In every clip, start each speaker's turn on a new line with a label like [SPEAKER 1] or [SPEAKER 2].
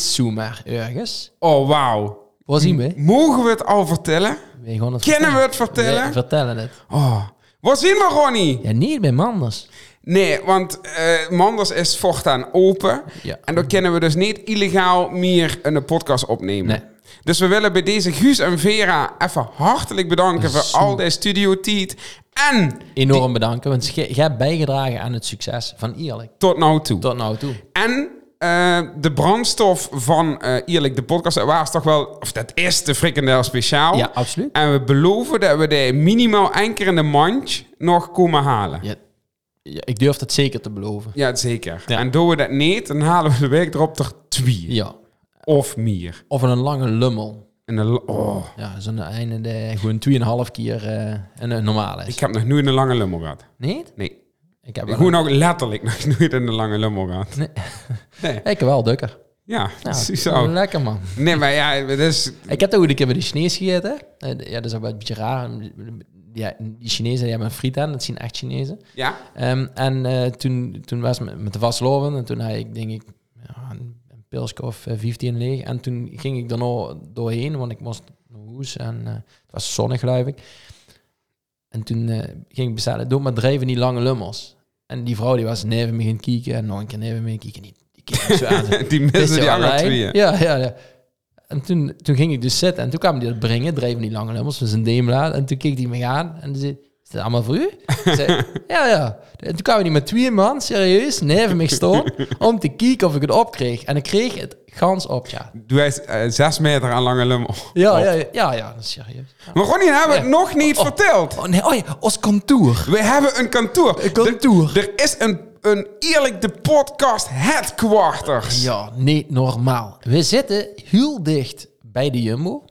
[SPEAKER 1] Zomaar ergens.
[SPEAKER 2] Oh, wauw.
[SPEAKER 1] Waar zien we?
[SPEAKER 2] Mogen we het al vertellen?
[SPEAKER 1] We gaan het
[SPEAKER 2] Kennen we het vertellen?
[SPEAKER 1] We vertellen het.
[SPEAKER 2] Oh. Waar zien we Ronnie?
[SPEAKER 1] Ja, niet bij Manders.
[SPEAKER 2] Nee, want eh Manders is voortaan open.
[SPEAKER 1] Ja.
[SPEAKER 2] En dan kunnen we dus niet illegaal meer een podcast opnemen.
[SPEAKER 1] Nee.
[SPEAKER 2] Dus we willen bij deze Guus en Vera even hartelijk bedanken voor al deze studio tijd. En
[SPEAKER 1] Enorm bedanken, want jij jij hebt bijgedragen aan het succes van Ierlijk.
[SPEAKER 2] tot nou toe.
[SPEAKER 1] Tot nou toe.
[SPEAKER 2] En eh, de brandstof van eh Eerlijk de podcast dat was toch wel, of dat is de frikandel speciaal.
[SPEAKER 1] Ja, absoluut.
[SPEAKER 2] En we beloven dat we de minimaal één keer in de mandje nog komen halen. Ja,
[SPEAKER 1] Ja, ik durf het zeker te beloven.
[SPEAKER 2] zeker.
[SPEAKER 1] Ja.
[SPEAKER 2] En doen we dat niet, dan halen we de week erop er twee.
[SPEAKER 1] Ja.
[SPEAKER 2] Of meer.
[SPEAKER 1] Of een lange lummel.
[SPEAKER 2] En een, oh,
[SPEAKER 1] Ja, zo'n einde de, gewoon 2,5 keer eh een, een normale is.
[SPEAKER 2] ik heb nog nooit een lange lummel gehad.
[SPEAKER 1] Nee?
[SPEAKER 2] Nee.
[SPEAKER 1] Ik heb
[SPEAKER 2] Gewoon ook letterlijk nog nooit een lange lummel gehad.
[SPEAKER 1] Nee.
[SPEAKER 2] Nee.
[SPEAKER 1] ik heb wel dukker.
[SPEAKER 2] Ja,
[SPEAKER 1] Ja,
[SPEAKER 2] zo.
[SPEAKER 1] lekker man.
[SPEAKER 2] Nee, maar ja, het is...
[SPEAKER 1] Ik heb ook een keer bij de Chinees gegeten. Eh, Ja, dat is ook wel een beetje raar. Ja, die Chinezen die hebben een friet aan, dat zien echt Chinezen.
[SPEAKER 2] Ja?
[SPEAKER 1] Ehm, en eh, toen, toen was het met, met de vastlopen en toen had ik denk ik ja, een, een pilsje of eh, 15 leeg. En toen ging ik er nog doorheen, want ik moest naar huis en eh, het was zonnig geloof ik. En toen eh, ging ik bestellen, doe maar drijven die lange lummels. En die vrouw die was neven me gaan kijken en nog een keer neven me gaan kijken. Die, die keek zo aan. zo,
[SPEAKER 2] Die
[SPEAKER 1] "Bist
[SPEAKER 2] missen
[SPEAKER 1] je
[SPEAKER 2] die
[SPEAKER 1] lui?"
[SPEAKER 2] tweeën.
[SPEAKER 1] Ja, ja, ja. En toen, toen ging ik dus zitten en toen kwam die dat brengen, drijven die lange lummels, dus een Demla. En toen keek hij me aan en zei, is dit allemaal voor u? Ik zei, ja, ja. En toen kwamen die met twee man, serieus, neven me staan, om te kijken of ik het opkreeg. En ik kreeg het gans op, ja.
[SPEAKER 2] Doe hij eh, zes meter aan lange lummel.
[SPEAKER 1] Ja, ja, ja, ja, ja, dat is serieus. Ja.
[SPEAKER 2] Maar Ronnie, hebben we het nog niet
[SPEAKER 1] Oh.
[SPEAKER 2] verteld.
[SPEAKER 1] Oh nee, oh ja, ons kantoor.
[SPEAKER 2] We hebben een kantoor.
[SPEAKER 1] Een kantoor.
[SPEAKER 2] Er, er is een, een eerlijk de podcast headquarters.
[SPEAKER 1] Ja, niet normaal. We zitten heel dicht bij de Jumbo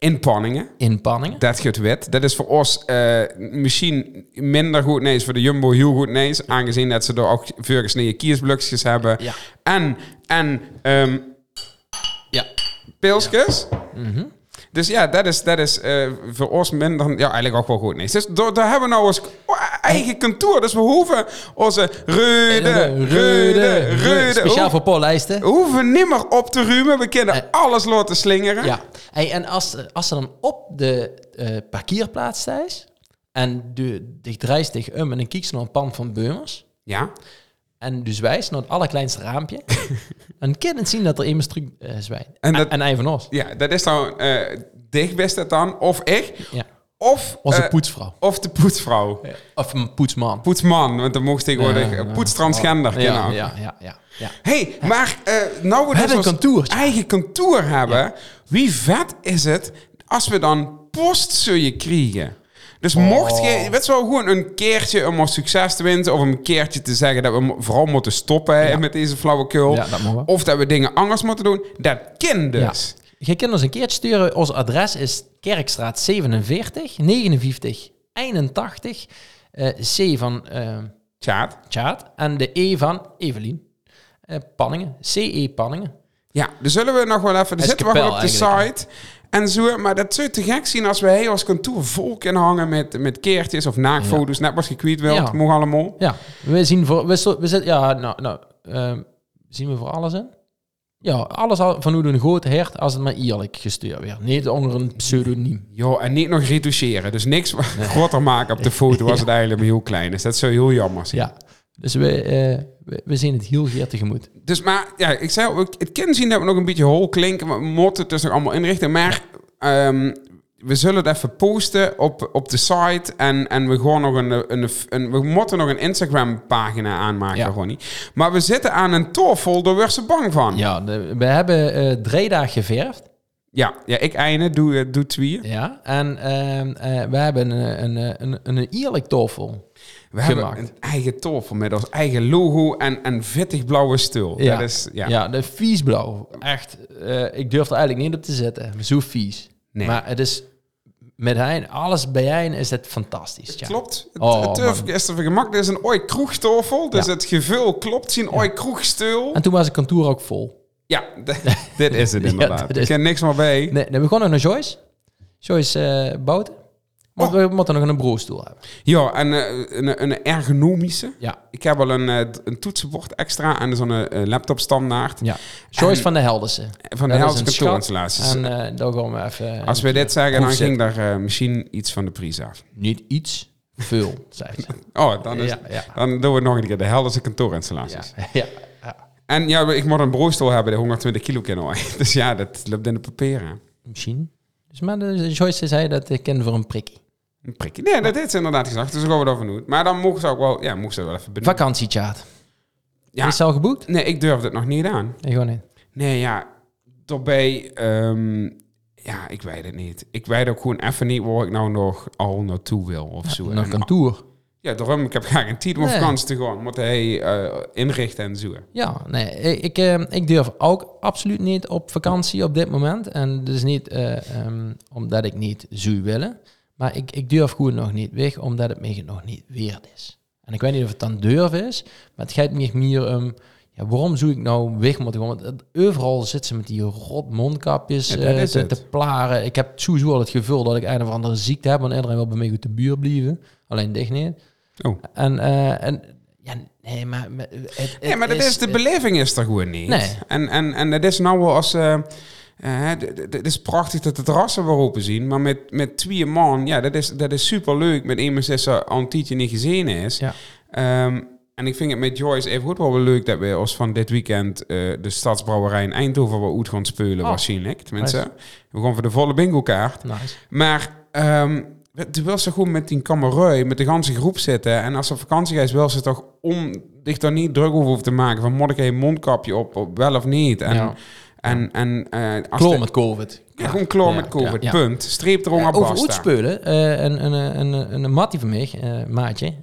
[SPEAKER 2] In Panningen.
[SPEAKER 1] in Panningen.
[SPEAKER 2] Dat gaat wit. Dat is voor ons eh, misschien minder goed nees. Voor de Jumbo heel goed nees. Aangezien dat ze er ook veel gesneden kiesblokjes hebben.
[SPEAKER 1] Ja.
[SPEAKER 2] En, en ehm
[SPEAKER 1] Ja.
[SPEAKER 2] pilsjes. Dus ja, dat is, dat is eh, voor ons minder... Ja, eigenlijk ook wel goed nees. Dus daar, hebben we nou ons eigen kantoor. Dus we hoeven onze reude, reude, reude...
[SPEAKER 1] Speciaal voor Paul Lijsten.
[SPEAKER 2] We hoeven nimmer op te ruimen. We kunnen alles laten slingeren.
[SPEAKER 1] Ja. Hey, en als, als ze dan op de eh, parkeerplaats is en de, de draait tegen om en dan kijkt ze naar een pan van Beumers
[SPEAKER 2] Ja.
[SPEAKER 1] en dus wijst naar het allerkleinste raampje, kan het zien dat er iemand terug uh, zwijgt.
[SPEAKER 2] En
[SPEAKER 1] En,
[SPEAKER 2] dat-
[SPEAKER 1] en een van ons.
[SPEAKER 2] Ja, dat is dan eh dicht best het dan. Of ik.
[SPEAKER 1] Ja.
[SPEAKER 2] Of,
[SPEAKER 1] Onze
[SPEAKER 2] eh,
[SPEAKER 1] poetsvrouw.
[SPEAKER 2] of de poetsvrouw.
[SPEAKER 1] Of een poetsman.
[SPEAKER 2] Poetsman, want dan mocht tegenwoordig
[SPEAKER 1] Ja,
[SPEAKER 2] uh,
[SPEAKER 1] ja.
[SPEAKER 2] poetstransgender.
[SPEAKER 1] Ja, ja, ja, ja, ja.
[SPEAKER 2] hey, maar eh nou we, dus ons
[SPEAKER 1] kantoortje.
[SPEAKER 2] eigen kantoor hebben, wie vet is het als we dan post zul je krijgen? Dus mocht
[SPEAKER 1] Oh.
[SPEAKER 2] je, weet je wel, gewoon een keertje om ons succes te winnen, of een keertje te zeggen dat we vooral moeten stoppen
[SPEAKER 1] Ja.
[SPEAKER 2] met deze flauwekul,
[SPEAKER 1] Ja, dat
[SPEAKER 2] of dat we dingen anders moeten doen, dat kan dus.
[SPEAKER 1] Je kunt ons een keertje sturen. Ons adres is Kerkstraat 47 59 81 eh, C van eh
[SPEAKER 2] Tjaat.
[SPEAKER 1] Tjaat en de E van Evelien. Eh, Panningen. CE Panningen.
[SPEAKER 2] Ja, dus zullen we nog wel even... Er zitten we op de site. En zo, maar dat zou je te gek zien als wij als kantoor vol kunnen hangen met, met keertjes of naakfoto's. Net wat je kwijt wilt,
[SPEAKER 1] Ja.
[SPEAKER 2] mogen allemaal.
[SPEAKER 1] Ja, we zien voor... We, we zitten... Ja, nou... nou ehm, zien we voor alles in? Ja, alles al- van hoe een groot hert als het maar eerlijk gestuurd werd. Niet onder een pseudoniem.
[SPEAKER 2] Ja, en niet nog retoucheren. Dus niks groter maken op de foto als het eigenlijk maar heel klein is. Dat zou heel jammer zijn.
[SPEAKER 1] Ja. Dus we, eh, we, we zien het heel geer tegemoet.
[SPEAKER 2] Dus maar, ja, ik zei ook, het kan zien dat we nog een beetje hol klinken. Maar we moeten het dus nog allemaal inrichten. Maar ehm, we zullen het even posten op, op de site. En, en we gaan nog een, een, een, we moeten nog een Instagram pagina aanmaken,
[SPEAKER 1] Ja.
[SPEAKER 2] Ronnie. Maar we zitten aan een tafel, daar werd ze bang van.
[SPEAKER 1] Ja, de- we hebben eh, drie dagen geverfd.
[SPEAKER 2] Ja, ja ik einde, doe, eh, doe twee.
[SPEAKER 1] Ja. En ehm, eh, we hebben een, een, een, een, eerlijk toffel.
[SPEAKER 2] We hebben een eigen tafel met ons eigen logo en een vettig blauwe stoel.
[SPEAKER 1] Ja.
[SPEAKER 2] Dat is, ja.
[SPEAKER 1] Ja, de vies blauw. Echt, ik durf er eigenlijk niet op te zetten. Zo vies.
[SPEAKER 2] Nee.
[SPEAKER 1] Maar het is met hein, alles bij hein is het fantastisch. Ja.
[SPEAKER 2] Klopt. Het,
[SPEAKER 1] Oh,
[SPEAKER 2] het is er gemak. Dit is een ooi kroegtafel. Dus
[SPEAKER 1] Ja.
[SPEAKER 2] het gevul klopt. Zien ooi kroegstoel.
[SPEAKER 1] En toen was het kantoor ook vol.
[SPEAKER 2] Ja, dit is het
[SPEAKER 1] Ja,
[SPEAKER 2] inderdaad.
[SPEAKER 1] dit
[SPEAKER 2] Ik ken niks meer bij.
[SPEAKER 1] Nee, we begonnen naar Joyce. Joyce eh Bouten.
[SPEAKER 2] Oh.
[SPEAKER 1] we moeten nog een bureaustoel hebben.
[SPEAKER 2] Ja, en eh, een, een ergonomische.
[SPEAKER 1] Ja.
[SPEAKER 2] Ik heb wel een, eh, een toetsenbord extra en zo'n eh, laptop standaard.
[SPEAKER 1] ja. Joyce van de Helderse.
[SPEAKER 2] Van de
[SPEAKER 1] een
[SPEAKER 2] kantoorinstallaties.
[SPEAKER 1] En eh daar gaan we even...
[SPEAKER 2] Als we dit zeggen, dan ging daar eh, misschien iets van de prijs af.
[SPEAKER 1] Niet iets, veel, zei ze.
[SPEAKER 2] Oh, dan, is,
[SPEAKER 1] ja, ja.
[SPEAKER 2] dan doen we nog een keer de Helders kantoorinstallaties.
[SPEAKER 1] Ja, ja, ja.
[SPEAKER 2] En ja, ik moet een bureaustoel hebben, de 120 kilo kan Dus ja, dat loopt in de papieren.
[SPEAKER 1] Misschien. Dus maar de, Joyce zei dat ik ken voor een prikkie.
[SPEAKER 2] Een prikje. Nee, dat is inderdaad gezegd. Dus daar gaan we doen. Maar dan mogen ze ook wel, ja, mogen ze wel even benoemen.
[SPEAKER 1] Vakantiechat.
[SPEAKER 2] Ja.
[SPEAKER 1] Is het al geboekt?
[SPEAKER 2] Nee, ik durf het nog niet aan.
[SPEAKER 1] Nee, gewoon niet.
[SPEAKER 2] Nee, ja, daarbij, ehm, ja, ik weet het niet. Ik weet ook gewoon even niet waar ik nou nog al naartoe wil of zo.
[SPEAKER 1] Nog
[SPEAKER 2] En-
[SPEAKER 1] een tour.
[SPEAKER 2] Ja, daarom, ik heb graag een tijd om
[SPEAKER 1] Nee.
[SPEAKER 2] vakantie te gaan. Moet hij eh, inrichten en zo.
[SPEAKER 1] Ja, nee, ik, eh, ik durf ook absoluut niet op vakantie op dit moment. En dus niet eh, ehm, omdat ik niet zou willen. Maar ik, ik durf gewoon nog niet weg, omdat het me nog niet weerd is. En ik weet niet of het dan durf is, maar het gaat me meer om... ja, waarom zou ik nou weg moeten gaan? Want overal zitten ze met die rot mondkapjes
[SPEAKER 2] Ja,
[SPEAKER 1] eh, te, plaren. Ik heb sowieso al het gevoel dat ik een of andere ziekte heb... want iedereen wil bij mij goed de buurt blijven. Alleen dicht niet.
[SPEAKER 2] Oh.
[SPEAKER 1] En, eh, en ja, nee, maar... Het,
[SPEAKER 2] Ja, maar dat is, de beleving is er gewoon niet.
[SPEAKER 1] Nee.
[SPEAKER 2] En, en, en dat is nou wel als... eh, het is prachtig dat de terrassen weer open zien, maar met, met twee man, ja, dat is, dat is super leuk. Met iemand die ze al een tijdje niet gezien is.
[SPEAKER 1] Ja.
[SPEAKER 2] Ehm, en ik vind het met Joyce even goed wel leuk dat we ons van dit weekend eh, de stadsbrouwerij in Eindhoven wel uit gaan spelen,
[SPEAKER 1] Oh.
[SPEAKER 2] waarschijnlijk. Tenminste,
[SPEAKER 1] Nice.
[SPEAKER 2] we gaan voor de volle bingo kaart.
[SPEAKER 1] Nice.
[SPEAKER 2] Maar ehm toen wil ze gewoon met die kamerui, met de ganse groep zitten. En als ze op vakantie gaat, wil ze toch om zich daar niet druk over hoeven te maken. Van moet ik een mondkapje op, op wel of niet? En,
[SPEAKER 1] Ja.
[SPEAKER 2] En, en als
[SPEAKER 1] Kloor met COVID.
[SPEAKER 2] ja, gewoon kloor met COVID, punt. Streep er onder
[SPEAKER 1] Eh, over uitspelen, eh een, een, een, een, een mattie van mij, maatje,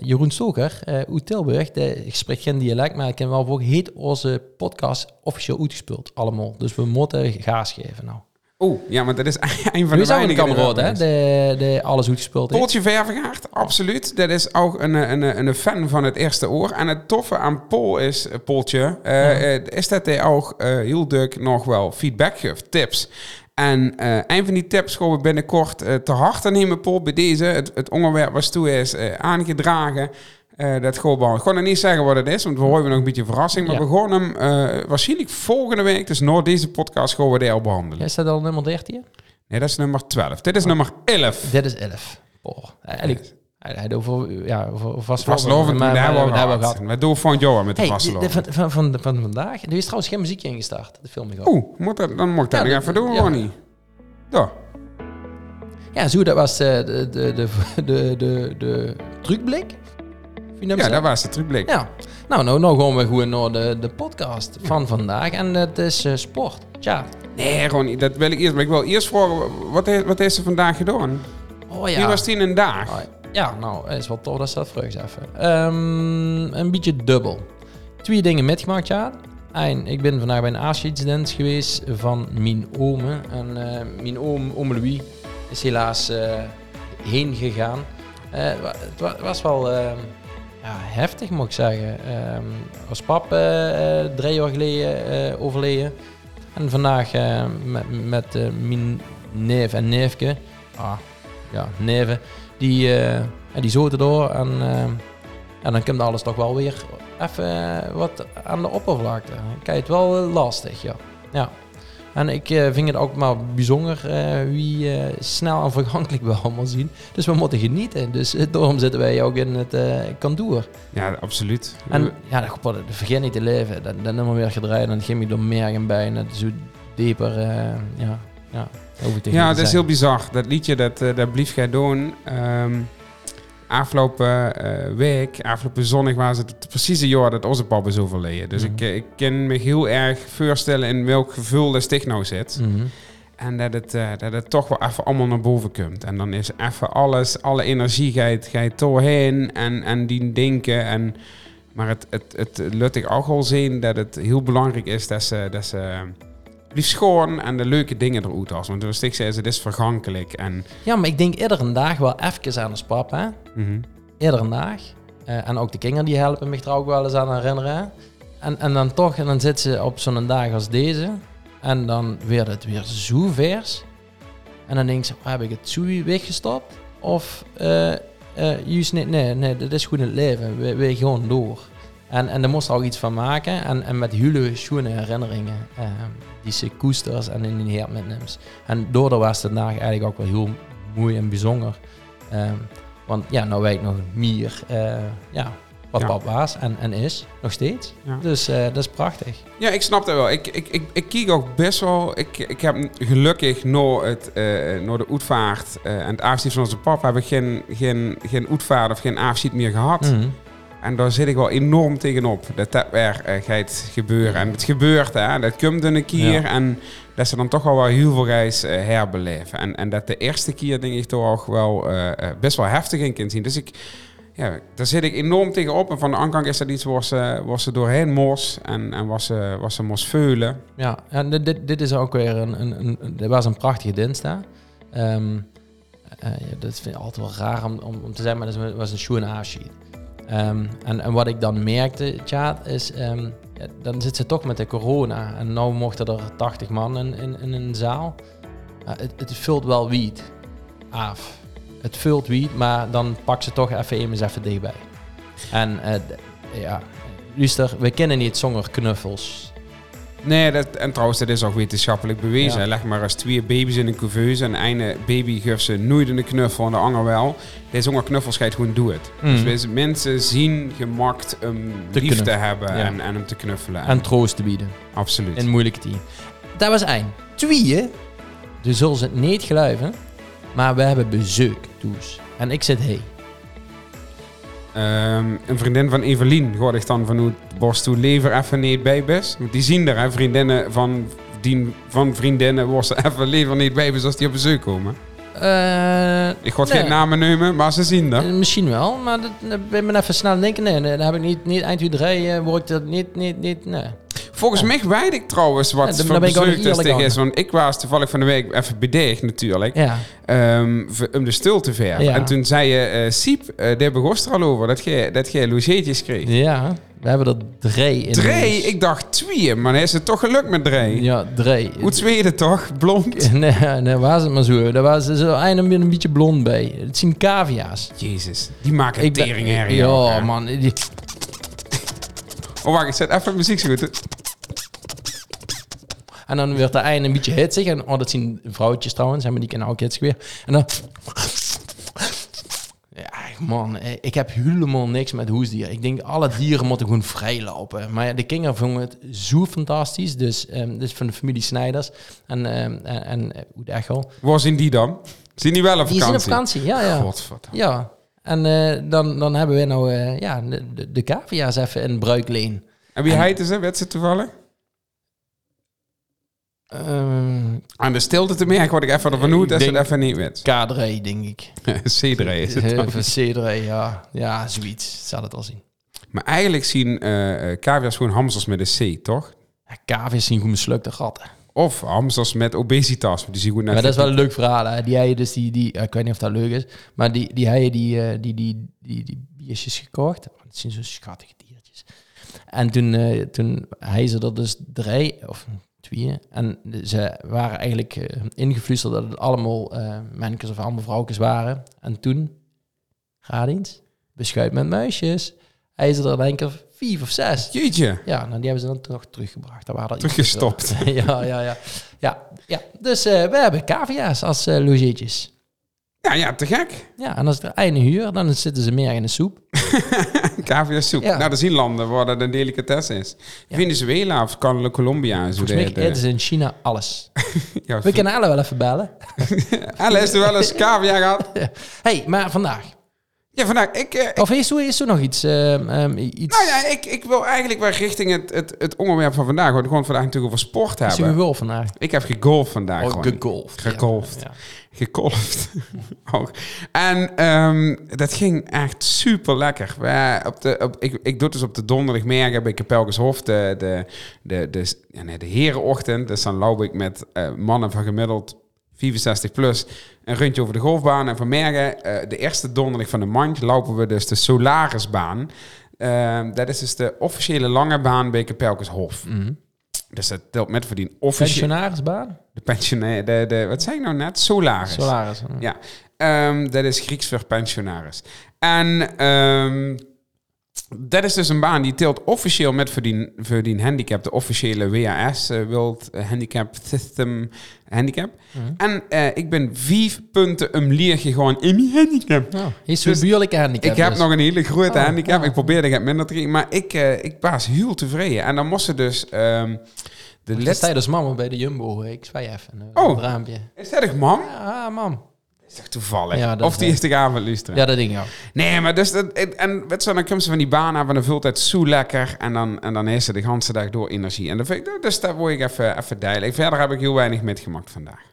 [SPEAKER 1] Jeroen Stoker, uit Tilburg. De, ik spreek geen dialect, maar ik ken wel voor heet onze podcast officieel uitgespeeld. Allemaal. Dus we moeten gaas geven nou.
[SPEAKER 2] Oeh, ja, maar dat is een van
[SPEAKER 1] Nu
[SPEAKER 2] de weinige...
[SPEAKER 1] kameraad,
[SPEAKER 2] die
[SPEAKER 1] hè?
[SPEAKER 2] is.
[SPEAKER 1] De, de alles uitgespeeld heeft.
[SPEAKER 2] Pooltje Vervegaard, absoluut. Dat is ook een, een, een, een fan van het eerste oor. En het toffe aan Paul is, eh, Pooltje, eh, eh, is dat hij ook eh, heel druk nog wel feedback geeft, tips. En eh, een van die tips gaan we binnenkort eh, te harte nemen, Paul, bij deze. Het, het onderwerp was toe is eh, aangedragen. Eh, dat gewoon wel. Ik nog niet zeggen wat het is, want we horen nog een beetje verrassing. Maar
[SPEAKER 1] Ja.
[SPEAKER 2] we gaan hem eh, waarschijnlijk volgende week, dus na deze podcast, gaan we behandelen.
[SPEAKER 1] Is dat al nummer 13?
[SPEAKER 2] Nee, dat is nummer 12. Dit is nummer 11.
[SPEAKER 1] Dit is 11. Oh, eigenlijk, hij, over, ja, over, vast
[SPEAKER 2] Vastlovend, maar daar hebben we gehad. Doen van Johan met de
[SPEAKER 1] Hey,
[SPEAKER 2] vastlovend?
[SPEAKER 1] de- van, van, van, van vandaag, er is trouwens geen muziekje ingestart, de film.
[SPEAKER 2] Oeh, moet dat, dan moet ik dat
[SPEAKER 1] Ja,
[SPEAKER 2] nog
[SPEAKER 1] dat-
[SPEAKER 2] even doen,
[SPEAKER 1] ja.
[SPEAKER 2] Ronnie. Ja.
[SPEAKER 1] Ja, zo, dat was eh, de, de, de, de, de, de trucblik.
[SPEAKER 2] Ja, dat was de terugblik.
[SPEAKER 1] Ja. Nou, nou, nou gaan we gewoon naar de, de podcast van vandaag. En dat is eh, sport. Tja.
[SPEAKER 2] Nee, Ronnie, dat wil ik eerst. Maar ik wil eerst vragen, wat heeft, wat heeft ze vandaag gedaan?
[SPEAKER 1] Oh
[SPEAKER 2] Wie
[SPEAKER 1] ja.
[SPEAKER 2] was die een dag?
[SPEAKER 1] Ah, Ja, nou, het is wel tof dat ze dat vraagt even. Ehm, een beetje dubbel. Twee dingen metgemaakt, ja. Eén, ik ben vandaag bij een afscheidsdans geweest van mijn ome. En eh, mijn oom, oom Louis, is helaas eh, heen gegaan. Het wa- was wel ehm, ja, heftig, moet ik zeggen. Ehm als pap eh, drie jaar geleden eh, overleden. En vandaag eh, met, met mijn neef en neefje, ah, ja, neven, die, ja, die zoten door. En, en dan komt alles toch wel weer even wat aan de oppervlakte. Kijk het wel lastig, ja. ja. En ik eh, vind het ook maar bijzonder eh, wie eh, snel en vergankelijk we allemaal zien. Dus we moeten genieten. Dus daarom zitten wij ook in het kantoor.
[SPEAKER 2] Ja, absoluut.
[SPEAKER 1] En ja, dat, dat vergeet niet te leven. Dat, dat nummer weer gedraaid en je door bij. En dat is zo dieper, ja, ja.
[SPEAKER 2] Ja, dat is heel bizar. Dat liedje, dat, dat blief jij doen. Ehm, afgelopen eh, week, afgelopen zondag was het het precieze jaar dat onze papa is overleden. Dus
[SPEAKER 1] Mhm.
[SPEAKER 2] ik, eh, ik kan me heel erg voorstellen in welk gevoel dat sticht nou zit.
[SPEAKER 1] Mhm.
[SPEAKER 2] En dat het, eh, dat het toch wel even allemaal naar boven komt. En dan is even alles, alle energie gaat, gaat doorheen en, en die denken. En, maar het, het, het laat ik ook al zien dat het heel belangrijk is dat ze, dat ze lief schoon en de leuke dingen eruit halen. Want toen ik zei, het is vergankelijk. En,
[SPEAKER 1] Ja, maar ik denk iedere dag wel even aan de pap, hè.
[SPEAKER 2] mhm.
[SPEAKER 1] Iedere dag. Eh, en ook de kinderen die helpen me er ook wel eens aan herinneren. En, en dan toch, en dan zit ze op zo'n dag als deze. En dan werd het weer zo vers. En dan denk ze, oh, heb ik het zo weggestopt? Of eh eh, juist niet, nee, nee, dat is goed het leven. We, we gewoon door. En, en daar moest ook iets van maken. En, en met hele schone herinneringen. eh, die ze koesters en in die hart metneemt. En daardoor was het vandaag eigenlijk ook wel heel mooi en bijzonder. Ehm, want ja, nou weet ik nog meer eh, ja, wat
[SPEAKER 2] Ja.
[SPEAKER 1] pap was en, en is. Nog steeds.
[SPEAKER 2] Ja.
[SPEAKER 1] Dus eh, dat is prachtig.
[SPEAKER 2] Ja, ik snap dat wel. Ik, ik, ik, ik kijk ook best wel. Ik, ik heb gelukkig na, het, na de uitvaart en het avondschiet van onze papa heb ik geen, geen, geen uitvaart of geen avondschiet meer gehad.
[SPEAKER 1] Mhm.
[SPEAKER 2] En daar zit ik wel enorm tegenop. Dat dat weer eh, gaat gebeuren. En het gebeurt, hè. Dat komt een keer.
[SPEAKER 1] Ja.
[SPEAKER 2] En dat ze dan toch wel wel heel veel reis eh, herbeleven. En, en dat de eerste keer, denk ik, toch ook wel eh, best wel heftig in kan zien. Dus ik, ja, daar zit ik enorm tegenop. En van de aankant is dat iets waar ze, waar ze doorheen mos. En, en was ze, was ze mos veulen.
[SPEAKER 1] Ja, en dit, dit, is ook weer een, een, een, een- dit was een prachtige dinsdag. Ehm eh, ja, dat vind ik altijd wel raar om, om, om te zeggen, maar dat was een schoen afschiet. Ehm, en, en wat ik dan merkte, Tjaat, is ja, dan zit ze toch met de corona. En nu mochten er 80 man in, in, een zaal. Het, het vult wel wiet af. Het vult wiet, maar dan pak ze toch even eens even dichtbij. En eh, ja, luister, we kennen niet zonder knuffels.
[SPEAKER 2] Nee, dat, en trouwens, dat is ook wetenschappelijk bewezen.
[SPEAKER 1] Ja.
[SPEAKER 2] Leg maar eens twee baby's in een couveuse. En de ene baby geeft ze nooit een knuffel en de ander wel. Deze honger knuffels gaat gewoon doen het.
[SPEAKER 1] Mm.
[SPEAKER 2] Dus mensen zien gemakt hem
[SPEAKER 1] Te
[SPEAKER 2] lief te hebben
[SPEAKER 1] ja.
[SPEAKER 2] en, en hem te knuffelen.
[SPEAKER 1] En troost te bieden.
[SPEAKER 2] Absoluut.
[SPEAKER 1] In moeilijke tien. Dat was één. Tweeën. Je zult het niet geloven. Maar we hebben bezoek, dus. En ik zit hey.
[SPEAKER 2] Ehm, een vriendin van Evelien hoorde ik dan van hoe borst toe lever even niet bij best. Want die zien er, hè, vriendinnen van, die, van vriendinnen worsten even lever niet bij best als die op bezoek komen.
[SPEAKER 1] Eh,
[SPEAKER 2] Ik ga
[SPEAKER 1] Nee.
[SPEAKER 2] geen namen nemen, maar ze zien er.
[SPEAKER 1] eh, misschien wel, maar dat, dat ben ik even snel denken. Nee, nee, dat heb ik niet, niet eind uur drie, eh, word ik dat niet, niet, niet, nee.
[SPEAKER 2] Volgens mij weet ik trouwens wat
[SPEAKER 1] Ja,
[SPEAKER 2] voor
[SPEAKER 1] ben ik ook
[SPEAKER 2] bezoek
[SPEAKER 1] nog
[SPEAKER 2] dat
[SPEAKER 1] eerlijk
[SPEAKER 2] is. Want ik was toevallig van de week even bedeegd natuurlijk.
[SPEAKER 1] Ja,
[SPEAKER 2] ehm, om de stil te verven.
[SPEAKER 1] Ja.
[SPEAKER 2] En toen zei je, eh Siep, eh daar begon er al over, dat je, dat je logeetjes kreeg.
[SPEAKER 1] ja, we hebben er drie in.
[SPEAKER 2] Drie? Ik dacht twee, maar dan is het toch gelukt met drie.
[SPEAKER 1] Ja, drie.
[SPEAKER 2] Hoe Zweden toch? Blond?
[SPEAKER 1] Nee, nee, was het maar zo. Daar was er eindelijk een beetje blond bij. Het zijn cavia's.
[SPEAKER 2] Jezus, die maken
[SPEAKER 1] Ik
[SPEAKER 2] tering
[SPEAKER 1] Ja, man. Die,
[SPEAKER 2] Oh, wacht, ik zet even muziek zo goed.
[SPEAKER 1] En dan werd de einde een beetje hitsig. En oh, dat zien vrouwtjes trouwens, maar die kennen ook hitsig weer. En dan... Ja, man, ik heb helemaal niks met hoesdier. Ik denk, alle dieren moeten gewoon vrij lopen. Maar ja, de kinderen vonden het zo fantastisch. Dus, dus van de familie Snijders. En, ehm, en, en eh.
[SPEAKER 2] Waar zien die dan? Zien die wel op
[SPEAKER 1] Die
[SPEAKER 2] vakantie?
[SPEAKER 1] zijn op vakantie, ja, ja.
[SPEAKER 2] Godverdomme.
[SPEAKER 1] Ja, en eh, dan, dan hebben we nou eh, ja, de, de, de cavia's even in bruikleen.
[SPEAKER 2] En wie
[SPEAKER 1] En-
[SPEAKER 2] heette ze? Werd ze toevallig?
[SPEAKER 1] Ehm
[SPEAKER 2] Aan de stilte te merken word ik even ervan hoe
[SPEAKER 1] Ik
[SPEAKER 2] dat ze het even niet weet.
[SPEAKER 1] K3, denk ik.
[SPEAKER 2] C3 is het dan.
[SPEAKER 1] Even C3, ja. Ja, zoiets. Zal het al zien.
[SPEAKER 2] Maar eigenlijk zien eh eh, cavia's gewoon hamsters met een C, toch?
[SPEAKER 1] Ja, cavia's zien goed mislukte gatten.
[SPEAKER 2] Of hamsters met obesitas. Die zien goed net
[SPEAKER 1] Maar dat is wel een leuk verhaal. Hè? Die hij dus die, die ik weet niet of dat leuk is, maar die, die hij die, eh, die, die, die, die biertjes gekocht. Het zijn zo schattige diertjes. En toen, eh, toen hij ze er dus drie of En ze waren eigenlijk ingefluisterd dat het allemaal mannetjes of allemaal vrouwtjes waren. En toen, ga eens, beschuit met muisjes. Hij ze er denk ik vier of zes.
[SPEAKER 2] Jeetje.
[SPEAKER 1] Ja, nou, die hebben ze dan toch teruggebracht. Daar waren er
[SPEAKER 2] Teruggestopt.
[SPEAKER 1] ja, ja, ja. Ja, ja. Dus eh, we hebben cavia's als logeetjes.
[SPEAKER 2] Ja, ja, te gek.
[SPEAKER 1] Ja, en als het er einde huur, dan zitten ze meer in de soep.
[SPEAKER 2] Cavia soep.
[SPEAKER 1] Ja.
[SPEAKER 2] Nou, dat zien landen waar dat een delicatesse is.
[SPEAKER 1] Ja.
[SPEAKER 2] Venezuela of Colombia. Zo
[SPEAKER 1] Volgens
[SPEAKER 2] de,
[SPEAKER 1] mij
[SPEAKER 2] de,
[SPEAKER 1] eten ze in China alles.
[SPEAKER 2] ja,
[SPEAKER 1] We kunnen alle wel even bellen.
[SPEAKER 2] Alle is er wel eens cavia gehad?
[SPEAKER 1] hey, maar vandaag.
[SPEAKER 2] Ja, vandaag. Ik, eh, ik-
[SPEAKER 1] Of is er, is er nog iets? ehm, ehm, iets
[SPEAKER 2] nou ja, ik, ik wil eigenlijk wel richting het, het, het onderwerp van vandaag. Want we gewoon vandaag natuurlijk over sport
[SPEAKER 1] is er
[SPEAKER 2] hebben.
[SPEAKER 1] gegolfd vandaag?
[SPEAKER 2] Ik heb gegolfd vandaag.
[SPEAKER 1] Oh,
[SPEAKER 2] gewoon.
[SPEAKER 1] gegolfd.
[SPEAKER 2] Gegolfd.
[SPEAKER 1] Ja, ja.
[SPEAKER 2] Gekolfd. Ook. En ehm, dat ging echt super lekker. op de, op, ik, ik doe het dus op de donderdagmiddag bij Kapelkenshof de, de, de, de, ja, nee, de herenochtend. Dus dan loop ik met eh, mannen van gemiddeld 64 plus een rondje over de golfbaan. En vanmorgen, eh de eerste donderdag van de maand, lopen we dus de Solarisbaan. Ehm, dat is dus de officiële lange baan bij Kapelkenshof.
[SPEAKER 1] Mhm.
[SPEAKER 2] Dus dat telt met voor die officiële...
[SPEAKER 1] Pensionarisbaan?
[SPEAKER 2] De pensionair, de, de, wat zei ik nou net? Solaris.
[SPEAKER 1] Solaris.
[SPEAKER 2] Ja. ehm, dat is Grieks voor pensionaris. En ehm, dat is dus een baan die telt officieel met voor die, voor die handicap, de officiële WAS, eh, World Handicap System Handicap.
[SPEAKER 1] Mhm.
[SPEAKER 2] En eh, ik ben vijf punten een leer gewoon in mijn handicap.
[SPEAKER 1] Oh, is
[SPEAKER 2] Dus
[SPEAKER 1] buurlijke handicap.
[SPEAKER 2] Ik heb
[SPEAKER 1] dus.
[SPEAKER 2] nog een hele grote
[SPEAKER 1] Oh,
[SPEAKER 2] handicap.
[SPEAKER 1] oh.
[SPEAKER 2] Ik probeerde het minder te maar ik, eh, ik was heel tevreden. En dan moesten dus ehm, de
[SPEAKER 1] Dat
[SPEAKER 2] laatste...
[SPEAKER 1] zei dus mama bij de Jumbo. Ik zwaai even.
[SPEAKER 2] Oh.
[SPEAKER 1] Een raampje.
[SPEAKER 2] Is dat echt, mam?
[SPEAKER 1] Ja, mam.
[SPEAKER 2] Is toch toevallig?
[SPEAKER 1] Ja, dat
[SPEAKER 2] of
[SPEAKER 1] is
[SPEAKER 2] die is de avond luisteren?
[SPEAKER 1] Ja, dat ik ook.
[SPEAKER 2] Nee, maar dus... Dat, en- weet je, dan komt ze van die baan af en dan vult het zo lekker. En dan, en dan heeft ze de hele dag door energie. En dan vind ik, dus daar word ik even, even duidelijk. Verder heb ik heel weinig metgemaakt vandaag.